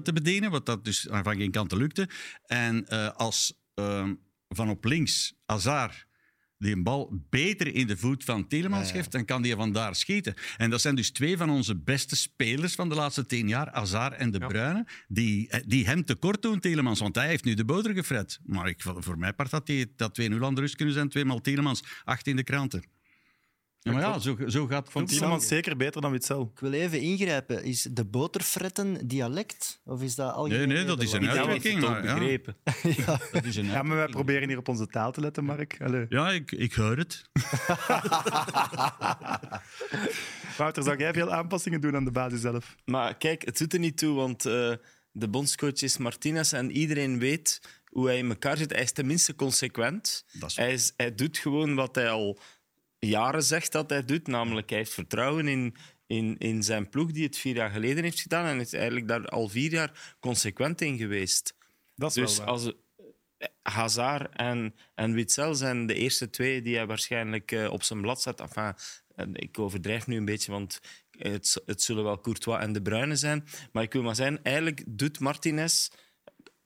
te bedienen, wat dat dus van geen kanten lukte. En als van op links Hazard die een bal beter in de voet van Telemans Ja, ja. geeft, dan kan die van daar schieten. En dat zijn dus twee van onze beste spelers van de laatste tien jaar, Hazard en De Bruyne, die, eh, die hem tekort doen, Telemans. Want hij heeft nu de boter gefret. Maar ik, voor mij part dat die, dat 2-0 aan de rust kunnen zijn, tweemaal Telemans, acht in de kranten. Ja, maar ja, zo, zo gaat Vond het. Tielemans zeker beter dan Witzel? Ik wil even ingrijpen. Is de boterfretten dialect? Of is dat algemeen? Nee, nee, dat is een uitdrukking. maar ja. begrepen. [LAUGHS] Ja. Dat is een Ja, maar wij proberen hier op onze taal te letten, Mark. Allee. Ja, ik, ik hoor het. [LAUGHS] Wouter, zou jij veel aanpassingen doen aan de basis zelf? Maar kijk, het doet er niet toe, want eh, de bondscoach is Martinez en iedereen weet hoe hij in elkaar zit. Hij is tenminste consequent. Dat is Hij, is, hij doet gewoon wat hij al jaren zegt dat hij doet, namelijk hij heeft vertrouwen in, in, in zijn ploeg die het vier jaar geleden heeft gedaan en is eigenlijk daar al vier jaar consequent in geweest. Dat is Dus wel waar. als eh, Hazard en, en Witzel zijn de eerste twee die hij waarschijnlijk eh, op zijn blad zet. Enfin, en ik overdrijf nu een beetje, want het, het zullen wel Courtois en De Bruyne zijn. Maar ik wil maar zijn, eigenlijk doet Martinez...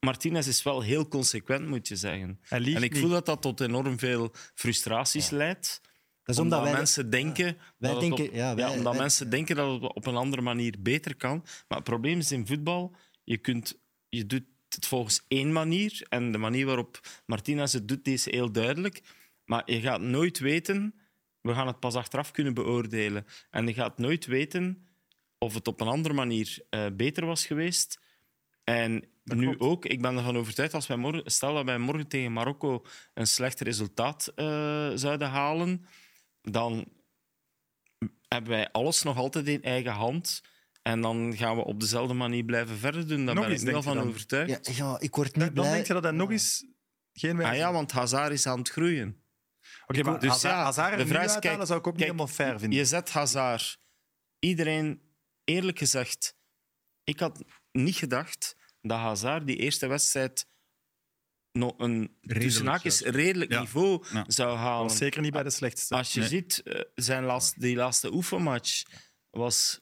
Martinez is wel heel consequent, moet je zeggen. En ik niet. voel dat dat tot enorm veel frustraties leidt. Dat is omdat wij- mensen denken, wij dat, denken- op, ja, wij- omdat wij- mensen denken dat het op een andere manier beter kan. Maar het probleem is in voetbal, je, kunt, je doet het volgens één manier. En de manier waarop Martinez het doet, die is heel duidelijk. Maar je gaat nooit weten... We gaan het pas achteraf kunnen beoordelen. En je gaat nooit weten of het op een andere manier eh, beter was geweest. En nu ook, ik ben ervan overtuigd, als wij morgen, stel dat wij morgen tegen Marokko een slecht resultaat eh, zouden halen, dan hebben wij alles nog altijd in eigen hand. En dan gaan we op dezelfde manier blijven verder doen. Daar Nog ben eens, ik je van dan? overtuigd. Ja, ja, ik word niet Dan blij. denk je dat hij nog eens geen Ah ja, want Hazard is aan het groeien. Oké, maar Dus Hazard, ja, Hazard de vraag is, kijk, zou ik ook niet kijk, helemaal fair vinden. Je zet Hazard. Iedereen, eerlijk gezegd, ik had niet gedacht dat Hazard die eerste wedstrijd nog een redelijk Ja. niveau Ja. zou halen. was zeker niet bij de slechtste. Als je Nee. ziet, eh, zijn laatste, die laatste oefenmatch was,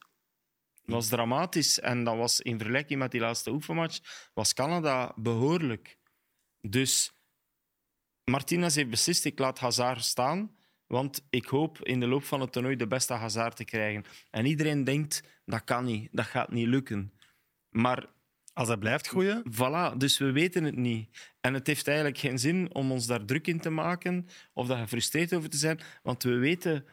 was dramatisch. En dat was in vergelijking met die laatste oefenmatch, was Canada behoorlijk. Dus Martinez heeft beslist, ik laat Hazard staan. Want ik hoop in de loop van het toernooi de beste Hazard te krijgen. En iedereen denkt, dat kan niet, dat gaat niet lukken. Maar... Als hij blijft groeien? Voilà, dus we weten het niet. En het heeft eigenlijk geen zin om ons daar druk in te maken of daar gefrustreerd over te zijn. Want we weten...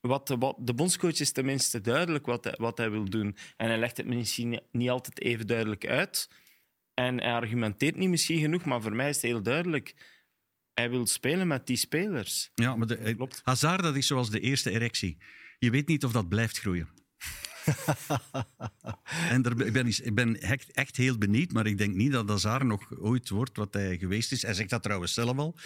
Wat de, wat de bondscoach is tenminste duidelijk wat hij, wat hij wil doen. En hij legt het misschien niet altijd even duidelijk uit. En hij argumenteert niet misschien genoeg, maar voor mij is het heel duidelijk. Hij wil spelen met die spelers. Ja, maar de, Hazard, dat is zoals de eerste erectie. Je weet niet of dat blijft groeien. [LAUGHS] en daar, ben- ik ben, ik ben echt, echt heel benieuwd, maar ik denk niet dat Hazard nog ooit wordt wat hij geweest is. Hij zegt dat trouwens zelf al.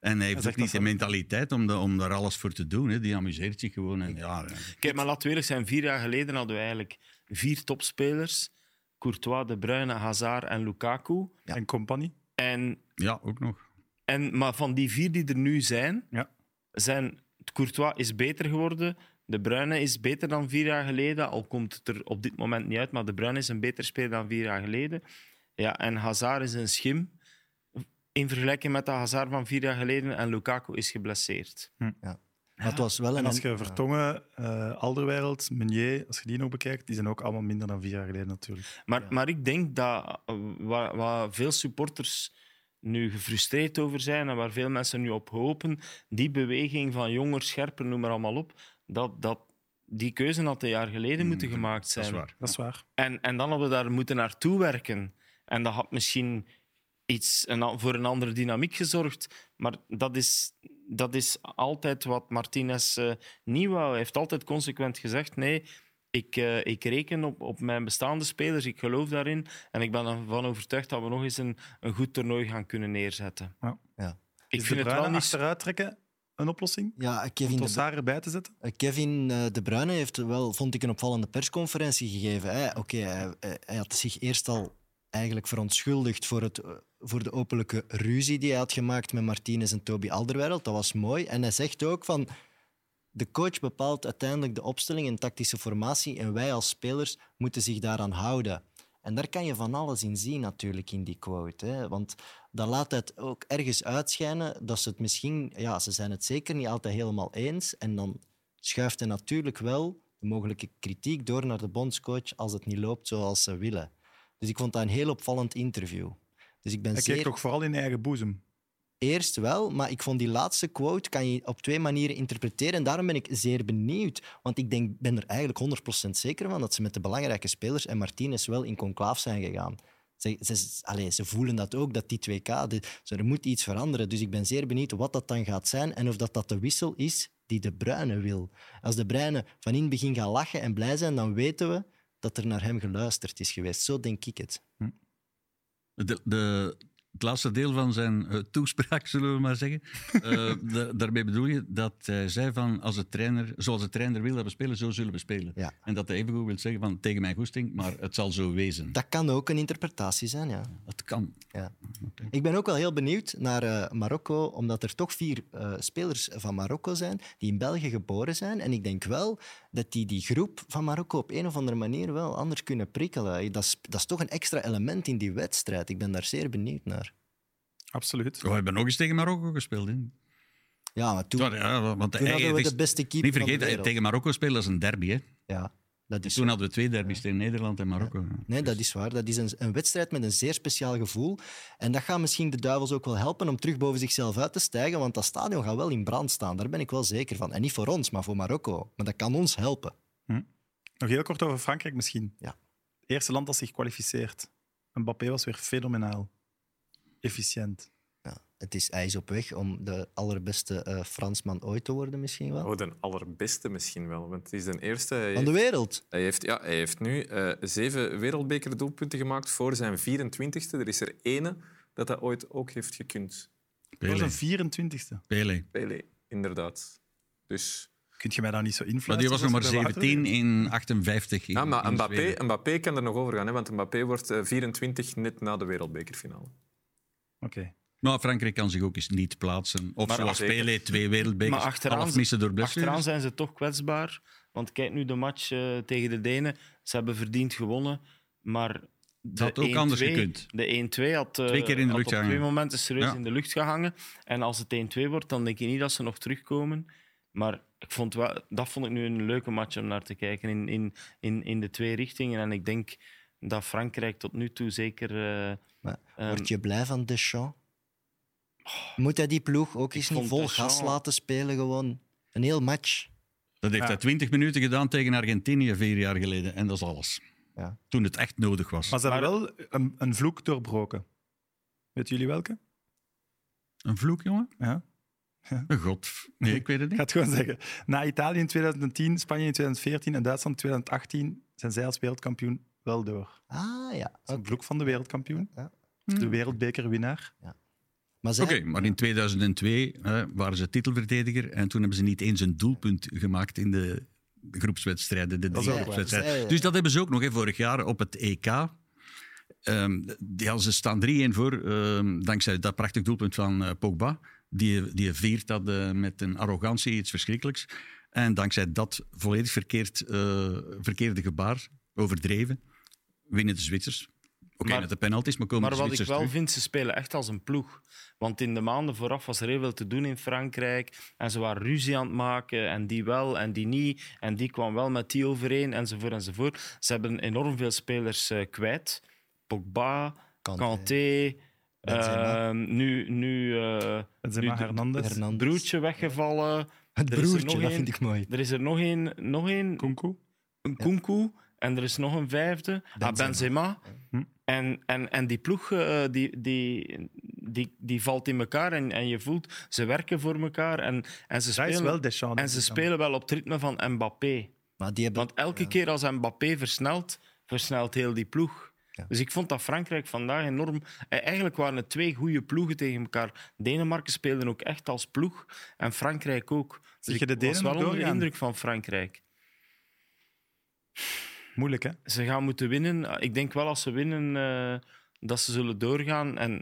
En hij heeft ook niet de mentaliteit om, de- om daar alles voor te doen. Hè. Die amuseert zich gewoon. En, ja, Kijk, maar laten we eerlijk zijn. Vier jaar geleden hadden we eigenlijk vier topspelers. Courtois, De Bruyne, Hazard en Lukaku. En compagnie. En, ja, ook nog. En, maar van die vier die er nu zijn, zijn Courtois is beter geworden. De Bruyne is beter dan vier jaar geleden. Al komt het er op dit moment niet uit, maar De Bruyne is een beter speler dan vier jaar geleden. Ja, en Hazard is een schim in vergelijking met de Hazard van vier jaar geleden. En Lukaku is geblesseerd. Ja. Maar het was wel En een... als je Vertongen, eh Alderweireld, Meunier, als je die nog bekijkt, die zijn ook allemaal minder dan vier jaar geleden natuurlijk. Maar, maar ik denk dat eh, waar, waar veel supporters nu gefrustreerd over zijn en waar veel mensen nu op hopen, die beweging van jonger, scherper, noem maar allemaal op, dat, dat die keuze had een jaar geleden moeten gemaakt zijn. Mm, Dat is waar. En, en dan hadden we daar moeten naartoe werken. En dat had misschien iets een, voor een andere dynamiek gezorgd. Maar dat is, dat is altijd wat Martinez eh, niet wou. Hij heeft altijd consequent gezegd: nee, ik, eh, ik reken op, op mijn bestaande spelers, ik geloof daarin. En ik ben ervan overtuigd dat we nog eens een, een goed toernooi gaan kunnen neerzetten. Ja. Ja. Ik Is vind de het wel niet achteruit trekken een oplossing? Ja, Kevin Om Trossard erbij te zetten? eh, Kevin eh, De Bruyne heeft wel, vond ik, een opvallende persconferentie gegeven. Oké, hij, hij- hij had zich eerst al eigenlijk verontschuldigd voor, het, eh, voor de openlijke ruzie die hij had gemaakt met Martinez en Toby Alderweireld. Dat was mooi. En hij zegt ook van... De coach bepaalt uiteindelijk de opstelling en tactische formatie en wij als spelers moeten zich daaraan houden. En daar kan je van alles in zien natuurlijk in die quote. Hè? Want dat laat het ook ergens uitschijnen dat ze het misschien... Ja, ze zijn het zeker niet altijd helemaal eens. En dan schuift hij natuurlijk wel de mogelijke kritiek door naar de bondscoach als het niet loopt zoals ze willen. Dus ik vond dat een heel opvallend interview. Dus ik ben Hij zeer... kijkt toch vooral in eigen boezem. Eerst wel, maar ik vond die laatste quote kan je op twee manieren interpreteren. En daarom ben ik zeer benieuwd. Want ik denk, ben er eigenlijk 100% zeker van dat ze met de belangrijke spelers en Martinez wel in conclaaf zijn gegaan. Ze, ze, ze voelen dat ook, dat die 2K, de, zo, er moet iets veranderen. Dus ik ben zeer benieuwd wat dat dan gaat zijn en of dat, dat de wissel is die de Bruyne wil. Als de Bruyne van in begin gaat lachen en blij zijn, dan weten we dat er naar hem geluisterd is geweest. Zo denk ik het. De, de, het laatste deel van zijn eh, toespraak, [LAUGHS] zullen we maar zeggen. de- daarmee bedoel je dat hij zei van, als de trainer, zoals de trainer wil dat we spelen, zo zullen we spelen. Ja. En dat hij evengoed wil zeggen van, tegen mijn goesting, maar het zal zo wezen. Dat kan ook een interpretatie zijn, ja. Dat kan. Ja. Ik ben ook wel heel benieuwd naar eh, Marokko, omdat er toch vier spelers van Marokko zijn die in België geboren zijn. En ik denk wel dat die die groep van Marokko op een of andere manier wel anders kunnen prikkelen. Dat is, dat is toch een extra element in die wedstrijd. Ik ben daar zeer benieuwd naar. Absoluut. Oh, we hebben nog eens tegen Marokko gespeeld. Hè? Ja, maar toen, ja, want toen hadden we de beste keeper Niet van de vergeten, tegen Marokko spelen is een derby. Hè? Ja, dat is Toen zo. hadden we twee derbies tegen Nederland en Marokko. Nee, dat is waar. Dat is een, een wedstrijd met een zeer speciaal gevoel. En dat gaat misschien de duivels ook wel helpen om terug boven zichzelf uit te stijgen, want dat stadion gaat wel in brand staan. Daar ben ik wel zeker van. En niet voor ons, maar voor Marokko. Maar dat kan ons helpen. Nog heel kort over Frankrijk misschien. Ja. Eerste land dat zich kwalificeert. Mbappé was weer fenomenaal. Efficiënt. Het is, hij is op weg om de allerbeste eh, Fransman ooit te worden, misschien wel. Oh, de allerbeste misschien wel. Want het is de eerste. Hij Van de heeft- wereld. Hij heeft, ja, hij heeft nu eh, zeven wereldbekerdoelpunten gemaakt voor zijn 24e. Er is er ene dat dat ooit ook heeft gekund. Dat was Pelé. een 24ste. Pelé. Pelé, inderdaad. Dus... Kun je mij daar niet zo Maar influiten? die was nog maar 17 in 58. in- Ja, maar in Mbappé. Mbappé kan er nog over gaan, hè, want Mbappé wordt eh, 24 net na de wereldbekerfinale. Oké. Maar Frankrijk kan zich ook eens niet plaatsen. Of Maar zoals zeker. Pelé, twee wereldbekers, Maar achteraan, half missen door blessures. achteraan zijn ze toch kwetsbaar. Want kijk nu de match eh, tegen de Denen. Ze hebben verdiend gewonnen, maar... De had ook anders 1-2 gekund. De 1-2 had, eh, Twee keer in de had lucht op gehangen. twee momenten serieus Ja. in de lucht gehangen. En als het 1-2 wordt, dan denk je niet dat ze nog terugkomen. Maar ik vond wel, dat vond ik nu een leuke match om naar te kijken in, in, in, in de twee richtingen. En ik denk dat Frankrijk tot nu toe zeker... eh, Maar ehm, word je blij van Deschamps? Moet hij die ploeg ook eens niet vol gas laten spelen? Gewoon een heel match. Dat heeft Ja. hij 20 minuten gedaan tegen Argentinië vier jaar geleden. En dat is alles. Ja. Toen het echt nodig was. Maar ze hebben wel een, een vloek doorbroken. Weet jullie welke? Een vloek, jongen? Ja. Een god. Nee, ik weet het [LAUGHS] Ik ga niet. het gewoon zeggen. Na Italië in 2010, Spanje in 2014 en Duitsland in 2018 zijn zij als wereldkampioen wel door. Ah ja. Dat is een vloek van de wereldkampioen. Ja. De wereldbekerwinnaar. Maar Oké, maar in 2002 hè, waren ze titelverdediger. En toen hebben ze niet eens een doelpunt gemaakt in de groepswedstrijden. De drie groepswedstrijden. Dus dat hebben ze ook nog hè, vorig jaar op het EK. Ja, ze staan 3-1 voor, ehm, dankzij dat prachtig doelpunt van eh, Pogba. Die, die viert dat eh, met een arrogantie, iets verschrikkelijks. En dankzij dat volledig verkeerd, eh, verkeerde gebaar, overdreven, winnen de Zwitsers. Oké, met de penalties, maar komen Maar de wat ik wel terug. vind, ze spelen echt als een ploeg. Want in de maanden vooraf was er heel veel te doen in Frankrijk. En ze waren ruzie aan het maken. En die wel en die niet. En die kwam wel met die overeen, enzovoort. enzovoort. Ze hebben enorm veel spelers eh, kwijt. Pogba, Kanté. Ehm, nu nu, eh Benzema, nu de- Hernandez. Hernandez. broertje weggevallen. Het Er is er broertje, nog dat één. vind ik mooi. Er is er nog één, nog één Kunku. een Kunku en er is nog een vijfde, Benzema. Benzema. Benzema. En, en, en die ploeg eh, die, die, die, die valt in elkaar en, en je voelt, ze werken voor elkaar en, en ze spelen, wel Deschamps. en ze spelen wel op het ritme van Mbappé. Maar die hebben... Want elke keer als Mbappé versnelt, versnelt heel die ploeg. Ja. Dus ik vond dat Frankrijk vandaag enorm... eh, Eigenlijk waren het twee goede ploegen tegen elkaar. Denemarken speelde ook echt als ploeg en Frankrijk ook. Dus Zie je de ik was wel onder de indruk van Frankrijk. Moeilijk, hè? Ze gaan moeten winnen. Ik denk wel als ze winnen eh, dat ze zullen doorgaan. En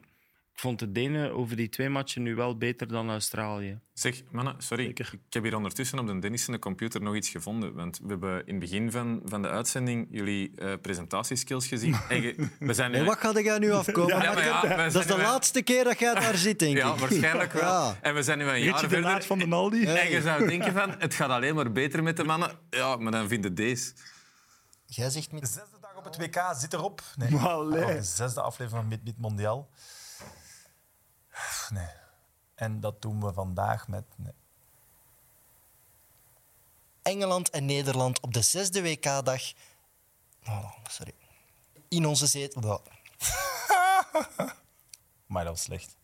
ik vond de Denen over die twee matchen nu wel beter dan Australië. Zeg, mannen, sorry. Ik heb hier ondertussen op de Dennissen computer nog iets gevonden. Want we hebben in het begin van, van de uitzending jullie eh, presentatieskills gezien. [LAUGHS] En we zijn En wat gaat er nu afkomen? [LAUGHS] Ja, ja, dat is de nu- laatste keer dat jij daar zit, denk ik. Ja, waarschijnlijk wel. [LAUGHS] Ja. En we zijn nu een jaar de verder. Van de Naldi. En je zou denken van, het gaat alleen maar beter met de mannen. Ja, maar dan vinden deze. Jij zegt De met... zesde dag op het WK zit erop. Nee, Allee. de zesde aflevering van Mid Mid Mondial. Nee. En dat doen we vandaag met... Nee. Engeland en Nederland op de zesde WK-dag. Oh, sorry. In onze zetel. [LAUGHS] Maar dat was slecht.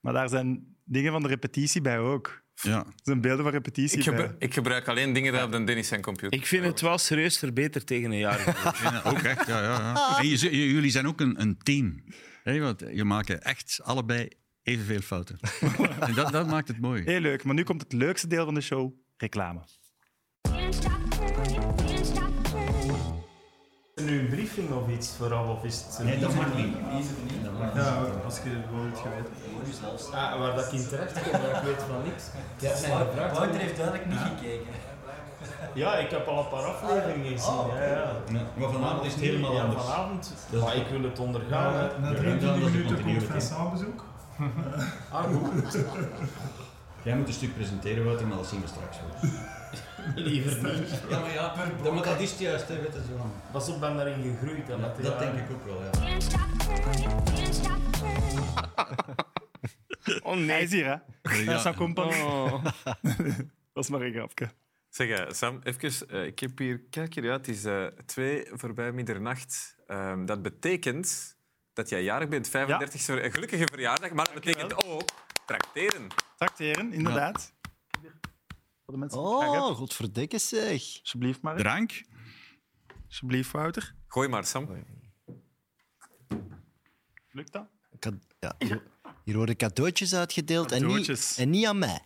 Maar daar zijn dingen van de repetitie bij ook. Ja. [LAUGHS] Er zijn beelden van repetitie Ik, bij. gebru- ik gebruik alleen dingen die op de Dennis zijn computer. Ik vind het wel serieus verbeterd tegen een jaar. [LAUGHS] Ja, ook echt, ja. ja, ja. En je, z- j- jullie zijn ook een, een team. Hè, want je maakt echt allebei evenveel fouten. [LAUGHS] en dat, dat maakt het mooi. Heel leuk, maar nu komt het leukste deel van de show: reclame. Nu een briefing of iets vooraf? Of is het Nee, dat mag niet. Ja, als je gewoon het geweten. Ah, waar dat ik in terecht kom, ik weet van niks. Wouter heeft duidelijk niet gekeken. Ja, ik heb al een paar afleveringen gezien. Ja, ja. Maar vanavond is het helemaal ja, anders. vanavond. Maar ik wil het ondergaan. Na Ja, 23 dat is minuten komt. Vincent bezoek. [LAUGHS] Ah, goed. Jij moet een stuk presenteren, Wouter, maar dat zien we straks wel. [LAUGHS] Liever niet. Ja, maar ja, dat, maar dat is het juist, hè, weet je zo. Pas op, ben daarin gegroeid. hè, met de Dat denk ik ook wel, ja. [LAUGHS] Oh nee. Hij is hier, hè? Ja. [LAUGHS] Dat is een compagnie. Oh. Dat is maar een grapje. Zeg, eh, Sam, even, eh, ik heb hier, kijk hier uit, het is eh, twee voorbij middernacht. Ehm, dat betekent dat jij jarig bent, 35 ja. Een gelukkige verjaardag, maar dat betekent ook trakteren. Tracteren, inderdaad. Voor de mensen die Oh, godverdikke zeg. Alsjeblieft, Mark. Drank? Alsjeblieft, Wouter. Gooi maar, Sam. Lukt dat? Ja, hier, hier worden cadeautjes uitgedeeld en niet, en niet aan mij.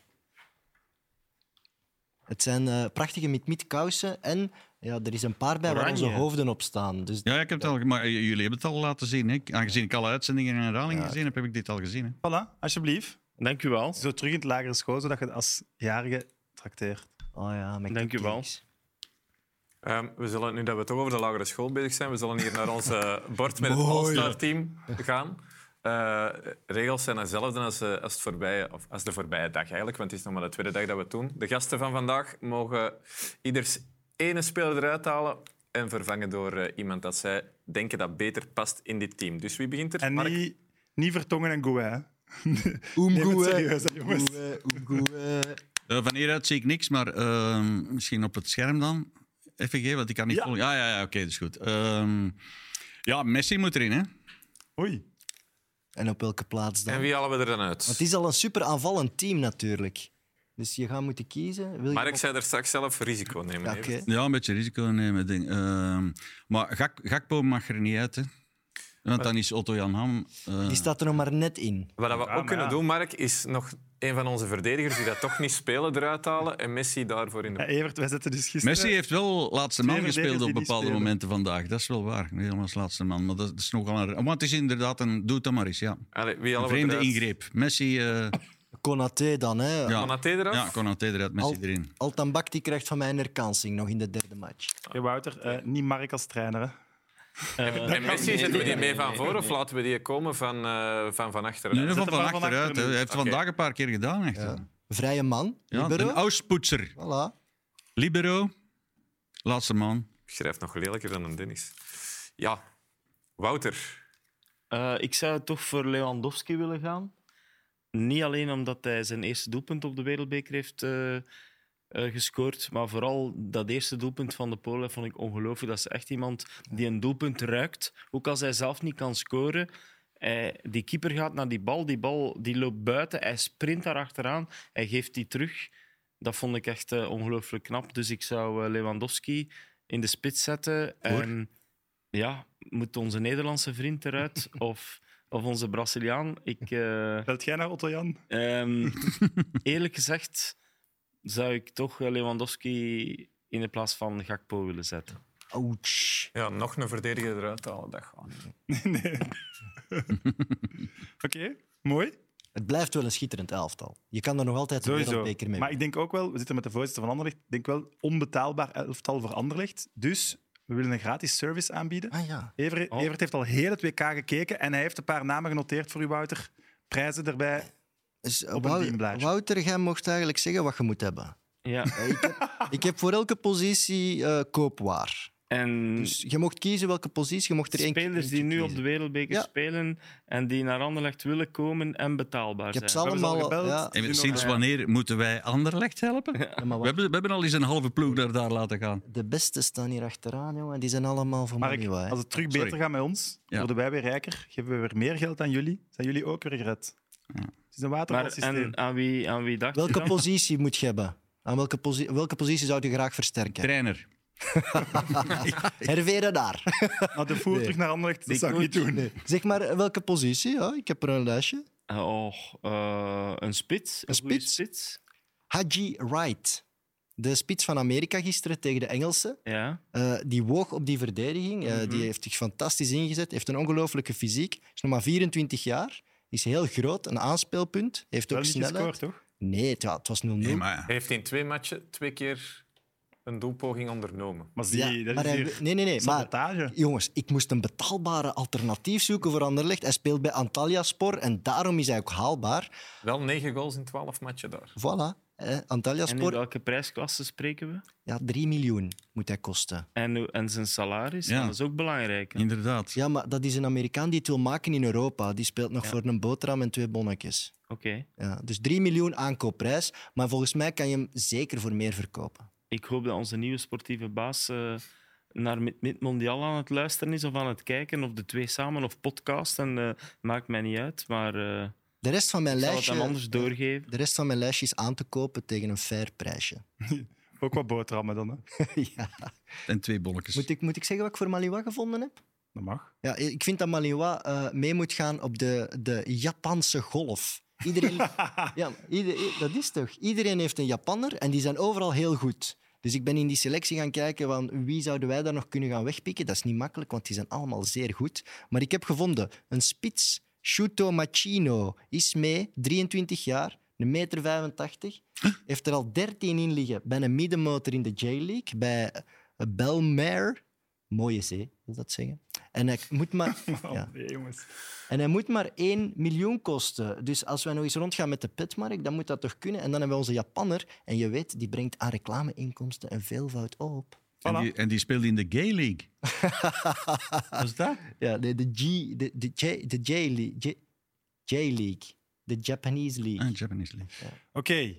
Het zijn eh, prachtige mit kousen en ja, er is een paar bij waar Oranje. onze hoofden op staan. Dus Ja, ik heb het al, maar jullie hebben het al laten zien. Hè? Aangezien ik alle uitzendingen en herhalingen Ja. gezien heb, heb ik dit al gezien. Hè? Voilà, alsjeblieft. Dank u wel. Zo terug in het lagere school, zodat je als jarige trakteert. Oh ja, met Dank u wel. Ehm, we zullen, nu dat we toch over de lagere school bezig zijn, we zullen hier naar ons [LAUGHS] bord met het. All-Star team gaan. Eh, regels zijn hetzelfde als, eh, als, het voorbije, of als de voorbije dag eigenlijk, want het is nog maar de tweede dag dat we het doen. De gasten van vandaag mogen ieders ene speler eruit halen en vervangen door eh, iemand dat zij denken dat beter past in dit team. Dus wie begint er? En Mark? niet, niet vertongen en goe, [LAUGHS] hè. Oem Neem het goe, serieus, hè, jongens. goe, oem goe. Eh, van hieruit zie ik niks, maar ehm, misschien op het scherm dan. Even geven, want ik kan niet Ja. volgen. Ja, ja, ja oké, dat is goed. Ehm, ja, Messi moet erin, hè? Oei. En op welke plaats dan? En wie halen we er dan uit? Want het is al een super aanvallend team natuurlijk. Dus je gaat moeten kiezen. Wil je Mark op- zei er straks zelf risico nemen. Ja, een beetje risico nemen. Ding. Ehm, maar Gak, Gakpo mag er niet uit, hè? Want dan is Otto Jan Ham. eh, Die staat er nog maar net in. Wat we Ja, ook kunnen ja. doen, Mark, is nog een van onze verdedigers die dat toch niet spelen eruit halen en Messi daarvoor in de... Ja, Evert, wij zetten dus gisteren... Messi heeft wel laatste man gespeeld op bepaalde momenten vandaag. Dat is wel waar. Niet helemaal als laatste man. Maar dat is nogal een... Want het is inderdaad een... Doe het dan maar eens, ja. Allee, wie Een halen we vreemde eruit? ingreep. Messi... eh Konaté dan, hè. ja. Konaté eraf? Ja, Konaté eruit, Messi Al- erin. Altambak die krijgt van mij een herkansing nog in de derde match. Hey, Wouter, eh, niet Mark als trainer, hè. Eh, En Messi, zetten we die mee van voor of laten we die komen van, eh, van, van achteren? Nee, van, van achteruit. Hij heeft Oké. vandaag een paar keer gedaan, echt. Ja. Vrije man, Ja, libero. een auspoetser. Voilà. Libero. Laatste man. Ik schrijf nog lelijker dan een Dennis. Ja, Wouter. Eh, ik zou toch voor Lewandowski willen gaan. Niet alleen omdat hij zijn eerste doelpunt op de Wereldbeker heeft eh, gescoord, maar vooral dat eerste doelpunt van de Polen vond ik ongelooflijk. Dat is echt iemand die een doelpunt ruikt, ook als hij zelf niet kan scoren. Die keeper gaat naar die bal, die bal die loopt buiten, hij sprint daar achteraan, hij geeft die terug. Dat vond ik echt eh, ongelooflijk knap. Dus ik zou eh, Lewandowski in de spits zetten. En ja, moet onze Nederlandse vriend eruit [LAUGHS] of, of onze Braziliaan? Ik, Belt jij naar Otto Jan? ehm, [LAUGHS] eerlijk gezegd zou ik toch Lewandowski in de plaats van Gakpo willen zetten. Ouch. Ja, nog een verdediger eruit halen, dat gaat niet. nee. [LAUGHS] Oké, mooi. Het blijft wel een schitterend elftal. Je kan er nog altijd de Sowieso. wereldbeker mee Maar ik denk ook wel, we zitten met de voorzitter van Anderlecht, ik denk wel onbetaalbaar elftal voor Anderlecht. Dus we willen een gratis service aanbieden. Ah ja. Evert, Oh. Evert heeft al heel het WK gekeken en hij heeft een paar namen genoteerd voor u, Wouter. Prijzen erbij. Dus, Op een Wou- dienblaadje. Wouter, jij mocht eigenlijk zeggen wat je moet hebben. Ja. Eh, Ik heb, [LAUGHS] ik heb voor elke positie eh, koopwaar. En Dus je mocht kiezen welke positie. Je mocht er één spelers die nu op de Wereldbeker Ja. spelen en die naar Anderlecht willen komen en betaalbaar Ik heb zijn. ze ze al allemaal... gebeld. Ja, En sinds wanneer moeten wij Anderlecht helpen? Ja, maar We hebben, we hebben al eens een halve ploeg daar, daar laten gaan. de beste staan hier achteraan, jongen. Die zijn allemaal van Mark, Maniwa, hè. als het terug Sorry. beter gaat met ons, Ja. worden wij weer rijker, geven we weer meer geld aan jullie, zijn jullie ook weer gered. Het is een Maar watervalsysteem. en aan wie, aan wie dacht je Welke dan? positie moet je hebben? Aan welke, posi- welke positie zou je graag versterken? Trainer. [LAUGHS] Herveren daar. [LAUGHS] Maar de voer Nee. terug naar Anderlecht, dat Die zou ik niet doen. Zeg maar, welke positie? Ja, ik heb er een lijstje. Oh, eh, een spits. Een, goede spits? spits. Haji Wright. De spits van Amerika gisteren tegen de Engelsen. Ja. Eh, die woog op die verdediging. Eh, Mhm. Die heeft zich fantastisch ingezet. Heeft een ongelooflijke fysiek. Is nog maar 24 jaar. Is heel groot. Een aanspeelpunt. Heeft ook snelheid. gescoord, toch? Nee, het, ja, het was 0-0. Nee, maar Hij heeft in twee matchen twee keer een doelpoging ondernomen. Maar Ja, dat maar is hij- hier nee, nee, nee. Maar, jongens, ik moest een betaalbare alternatief zoeken voor Anderlecht. Hij speelt bij Antalya Spor en daarom is hij ook haalbaar. Wel negen goals in twaalf matchen daar. Voilà. Antalya En in welke prijsklasse spreken we? ja, 3 miljoen moet hij kosten. En, en zijn salaris, Ja. dat is ook belangrijk. hè. Inderdaad. Ja, maar dat is een Amerikaan die het wil maken in Europa. Die speelt nog Ja. voor een boterham en twee bonnetjes. Oké. Ja, dus 3 miljoen aankoopprijs. Maar volgens mij kan je hem zeker voor meer verkopen. Ik hoop dat onze nieuwe sportieve baas eh, naar Mid- Mid-Mondial aan het luisteren is of aan het kijken, of de twee samen, of podcast. En eh, maakt mij niet uit, maar eh, De rest van mijn ik zal het lijstje, hem anders doorgeven. de rest van mijn lijstje is aan te kopen tegen een fair prijsje. [LAUGHS] Ook wat boterhammen dan, hè? [LAUGHS] ja. En twee bolletjes. moet, ik, moet ik zeggen wat ik voor Maliwa gevonden heb? Dat mag. Ja, ik vind dat Maliwa eh, mee moet gaan op de, de Japanse golf. Iedereen, [LAUGHS] ja, ieder- dat is toch? Iedereen heeft een Japanner en die zijn overal heel goed. Dus ik ben in die selectie gaan kijken van wie zouden wij daar nog kunnen gaan wegpikken. Dat is niet makkelijk, want die zijn allemaal zeer goed. Maar ik heb gevonden een spits, Shuto Machino, is mee, 23 jaar, een meter 85. Heeft er al 13 in liggen bij een middenmotor in de J-League, bij eh, Belmare. Mooie zee, wil dat zeggen. En hij moet maar... [LAUGHS] Ja. Oh, jongens. En hij moet maar 1 miljoen kosten. Dus als wij nog eens rondgaan met de petmarkt, dan moet dat toch kunnen. En dan hebben we onze Japanner. En je weet, die brengt aan reclameinkomsten een veelvoud op. En, die, en die speelde in de Gay League. [LAUGHS] Wat is dat? Ja, de, de G... De, de J... De J-League. J- J-League. De Japanese League. Ah, Japanese League. Oké,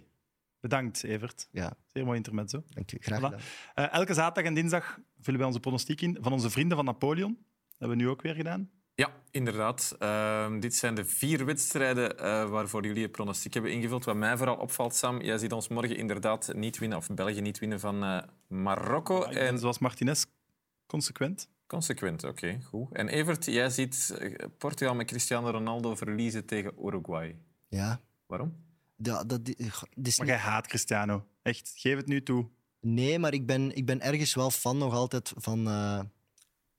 bedankt Evert. Ja. Zeer mooi intermezzo. Dank u, graag Voilà. gedaan. Eh, elke zaterdag en dinsdag vullen wij onze pronostiek in van onze vrienden van Napoleon. Dat hebben we nu ook weer gedaan. Ja, inderdaad. Ehm, dit zijn de vier wedstrijden eh, waarvoor jullie een pronostiek hebben ingevuld. Wat mij vooral opvalt, Sam, jij ziet ons morgen inderdaad niet winnen, of België niet winnen van eh, Marokko. Ben En zoals Martinez, consequent. consequent, oké, goed. En Evert, jij ziet eh, Portugal met Cristiano Ronaldo verliezen tegen Uruguay. Ja. Waarom? Ja, dat, is Maar jij haat Cristiano. Echt, geef het nu toe. Nee, maar ik ben, ik ben ergens wel fan nog altijd van eh,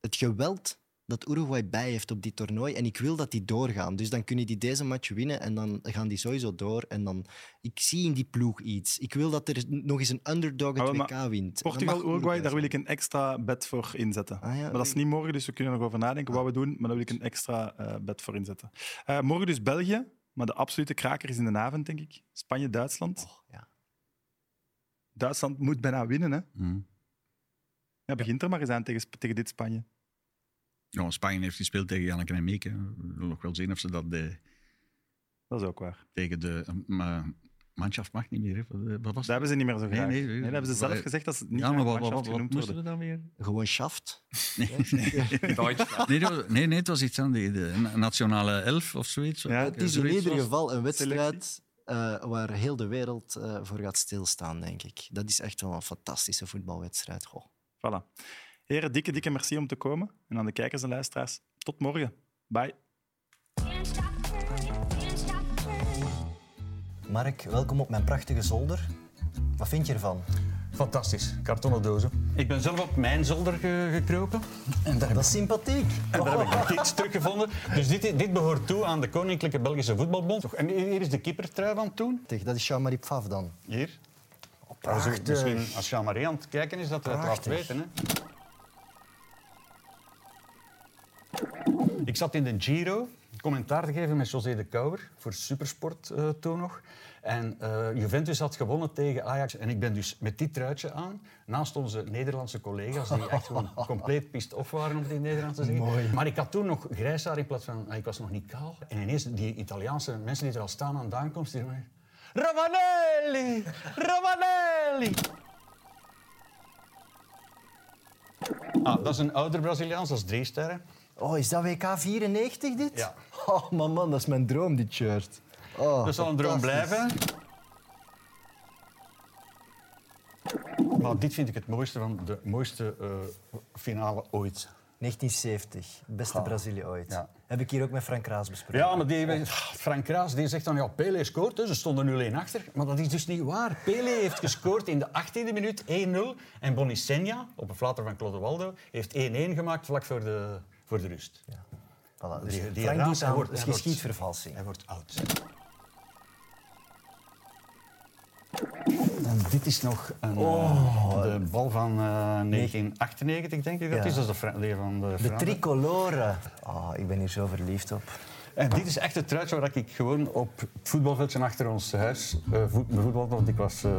het geweld dat Uruguay bij heeft op die toernooi. En ik wil dat die doorgaan. Dus dan kunnen die deze match winnen en dan gaan die sowieso door. En dan, ik zie in die ploeg iets. Ik wil dat er nog eens een underdog het Ah, WK wint. Portugal-Uruguay, daar wil ik een extra bet voor inzetten. Ah, ja, maar dat is niet morgen, dus we kunnen er nog over nadenken wat we doen. Maar daar wil ik een extra eh bet voor inzetten. Eh, morgen dus België, maar de absolute kraker is in de avond, denk ik. Spanje-Duitsland. Oh, ja. Duitsland moet bijna winnen, hè? Mhm. Ja, begint er maar eens aan tegen, tegen dit Spanje. Ja, Spanje heeft gespeeld tegen Janneke en Mieke. We willen nog wel zien of ze dat eh, Dat is ook waar. tegen de... Maar Manschaft mag niet meer. Hè. Wat, eh, was Dat hebben ze niet meer zo graag. Nee, Nee, nee, dat hebben ze zelf eh, gezegd dat ze niet ja, maar wat, wat, Mannschaft wat, wat genoemd moesten worden. we dan weer? Gewoon shaft. [LAUGHS] Duitsland. Nee, dat was- nee, nee, het was iets aan de, de nationale elf of zoiets. Ja, Het is in Zoiets ieder was- geval een wedstrijd eh, waar heel de wereld eh, voor gaat stilstaan, denk ik. Dat is echt wel een fantastische voetbalwedstrijd. Goh. Voilà. Heren, dikke, dikke merci om te komen. En aan de kijkers en luisteraars, tot morgen. Bye. Mark, welkom op mijn prachtige zolder. Wat vind je ervan? Fantastisch, kartonnen dozen. Ik ben zelf op mijn zolder ge- gekropen. En daar Dat is sympathiek. En daar heb ik iets teruggevonden. Dus dit, dit behoort toe aan de Koninklijke Belgische Voetbalbond. En hier is de keepertrui van toen. Dat is Jean-Marie Pfaff dan. Hier. prachtig. Dus Misschien als Jean-Marie aan het kijken is, dat hij het laat Prachtig. weten. Hè. Ik zat in de Giro commentaar te geven met José de Kouwer voor Supersport eh, toen nog. En eh, Juventus had gewonnen tegen Ajax. En ik ben dus met dit truitje aan, naast onze Nederlandse collega's, die echt gewoon [LAUGHS] compleet pist off waren, om het in het Nederlands te zeggen. Mooi. Maar ik had toen nog grijs haar in plaats van... ah, Ik was nog niet kaal. En ineens die Italiaanse mensen die er al staan aan de aankomst, die zeggen... Ravanelli! Ravanelli! Ah, dat is een ouder Braziliaans, dat is drie sterren. Oh, is dat WK 94 dit? Ja. Oh, man, man, dat is mijn droom, dit shirt. Oh, Dat zal een droom blijven. Maar dit vind ik het mooiste van de mooiste eh, finale ooit. 1970, beste Ah. Brazilië ooit. Ja. Heb ik hier ook met Frank Kraas besproken. Ja, maar die, Frank Kraas die zegt dan, ja, Pele scoort, dus ze stonden 0-1 achter. Maar dat is dus niet waar. Pele heeft gescoord in de 18e minuut 1-0. En Bonicenja, op een flater van Clodovaldo, heeft 1-1 gemaakt vlak voor de, voor de rust. Voilà, dus Die- die Frank raas, doet hij wordt- wordt- geschiedvervalsing. Hij wordt oud. dit is nog een, Oh. eh, de bal van eh, 1998, denk ik dat Ja. is. Dat is de, van de De tricolore. Ah, ik ben hier zo verliefd op. En dit is echt het truitje waar ik gewoon op het voetbalveldje achter ons huis uh, voetbalde, want ik was eh,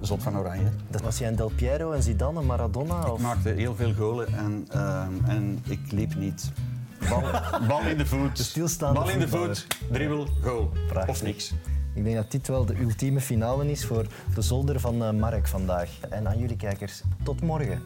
zot van oranje. Dat was jij een Del Piero, een Zidane, een Maradona? Ik maakte heel veel golen en, ehm, en ik liep niet. Bal, bal in de voet, stilstaande bal in de voetballer. voet, dribbel, goal. Of niks. Ik denk dat dit wel de ultieme finale is voor de zolder van eh, Mark vandaag. En aan jullie kijkers, tot morgen.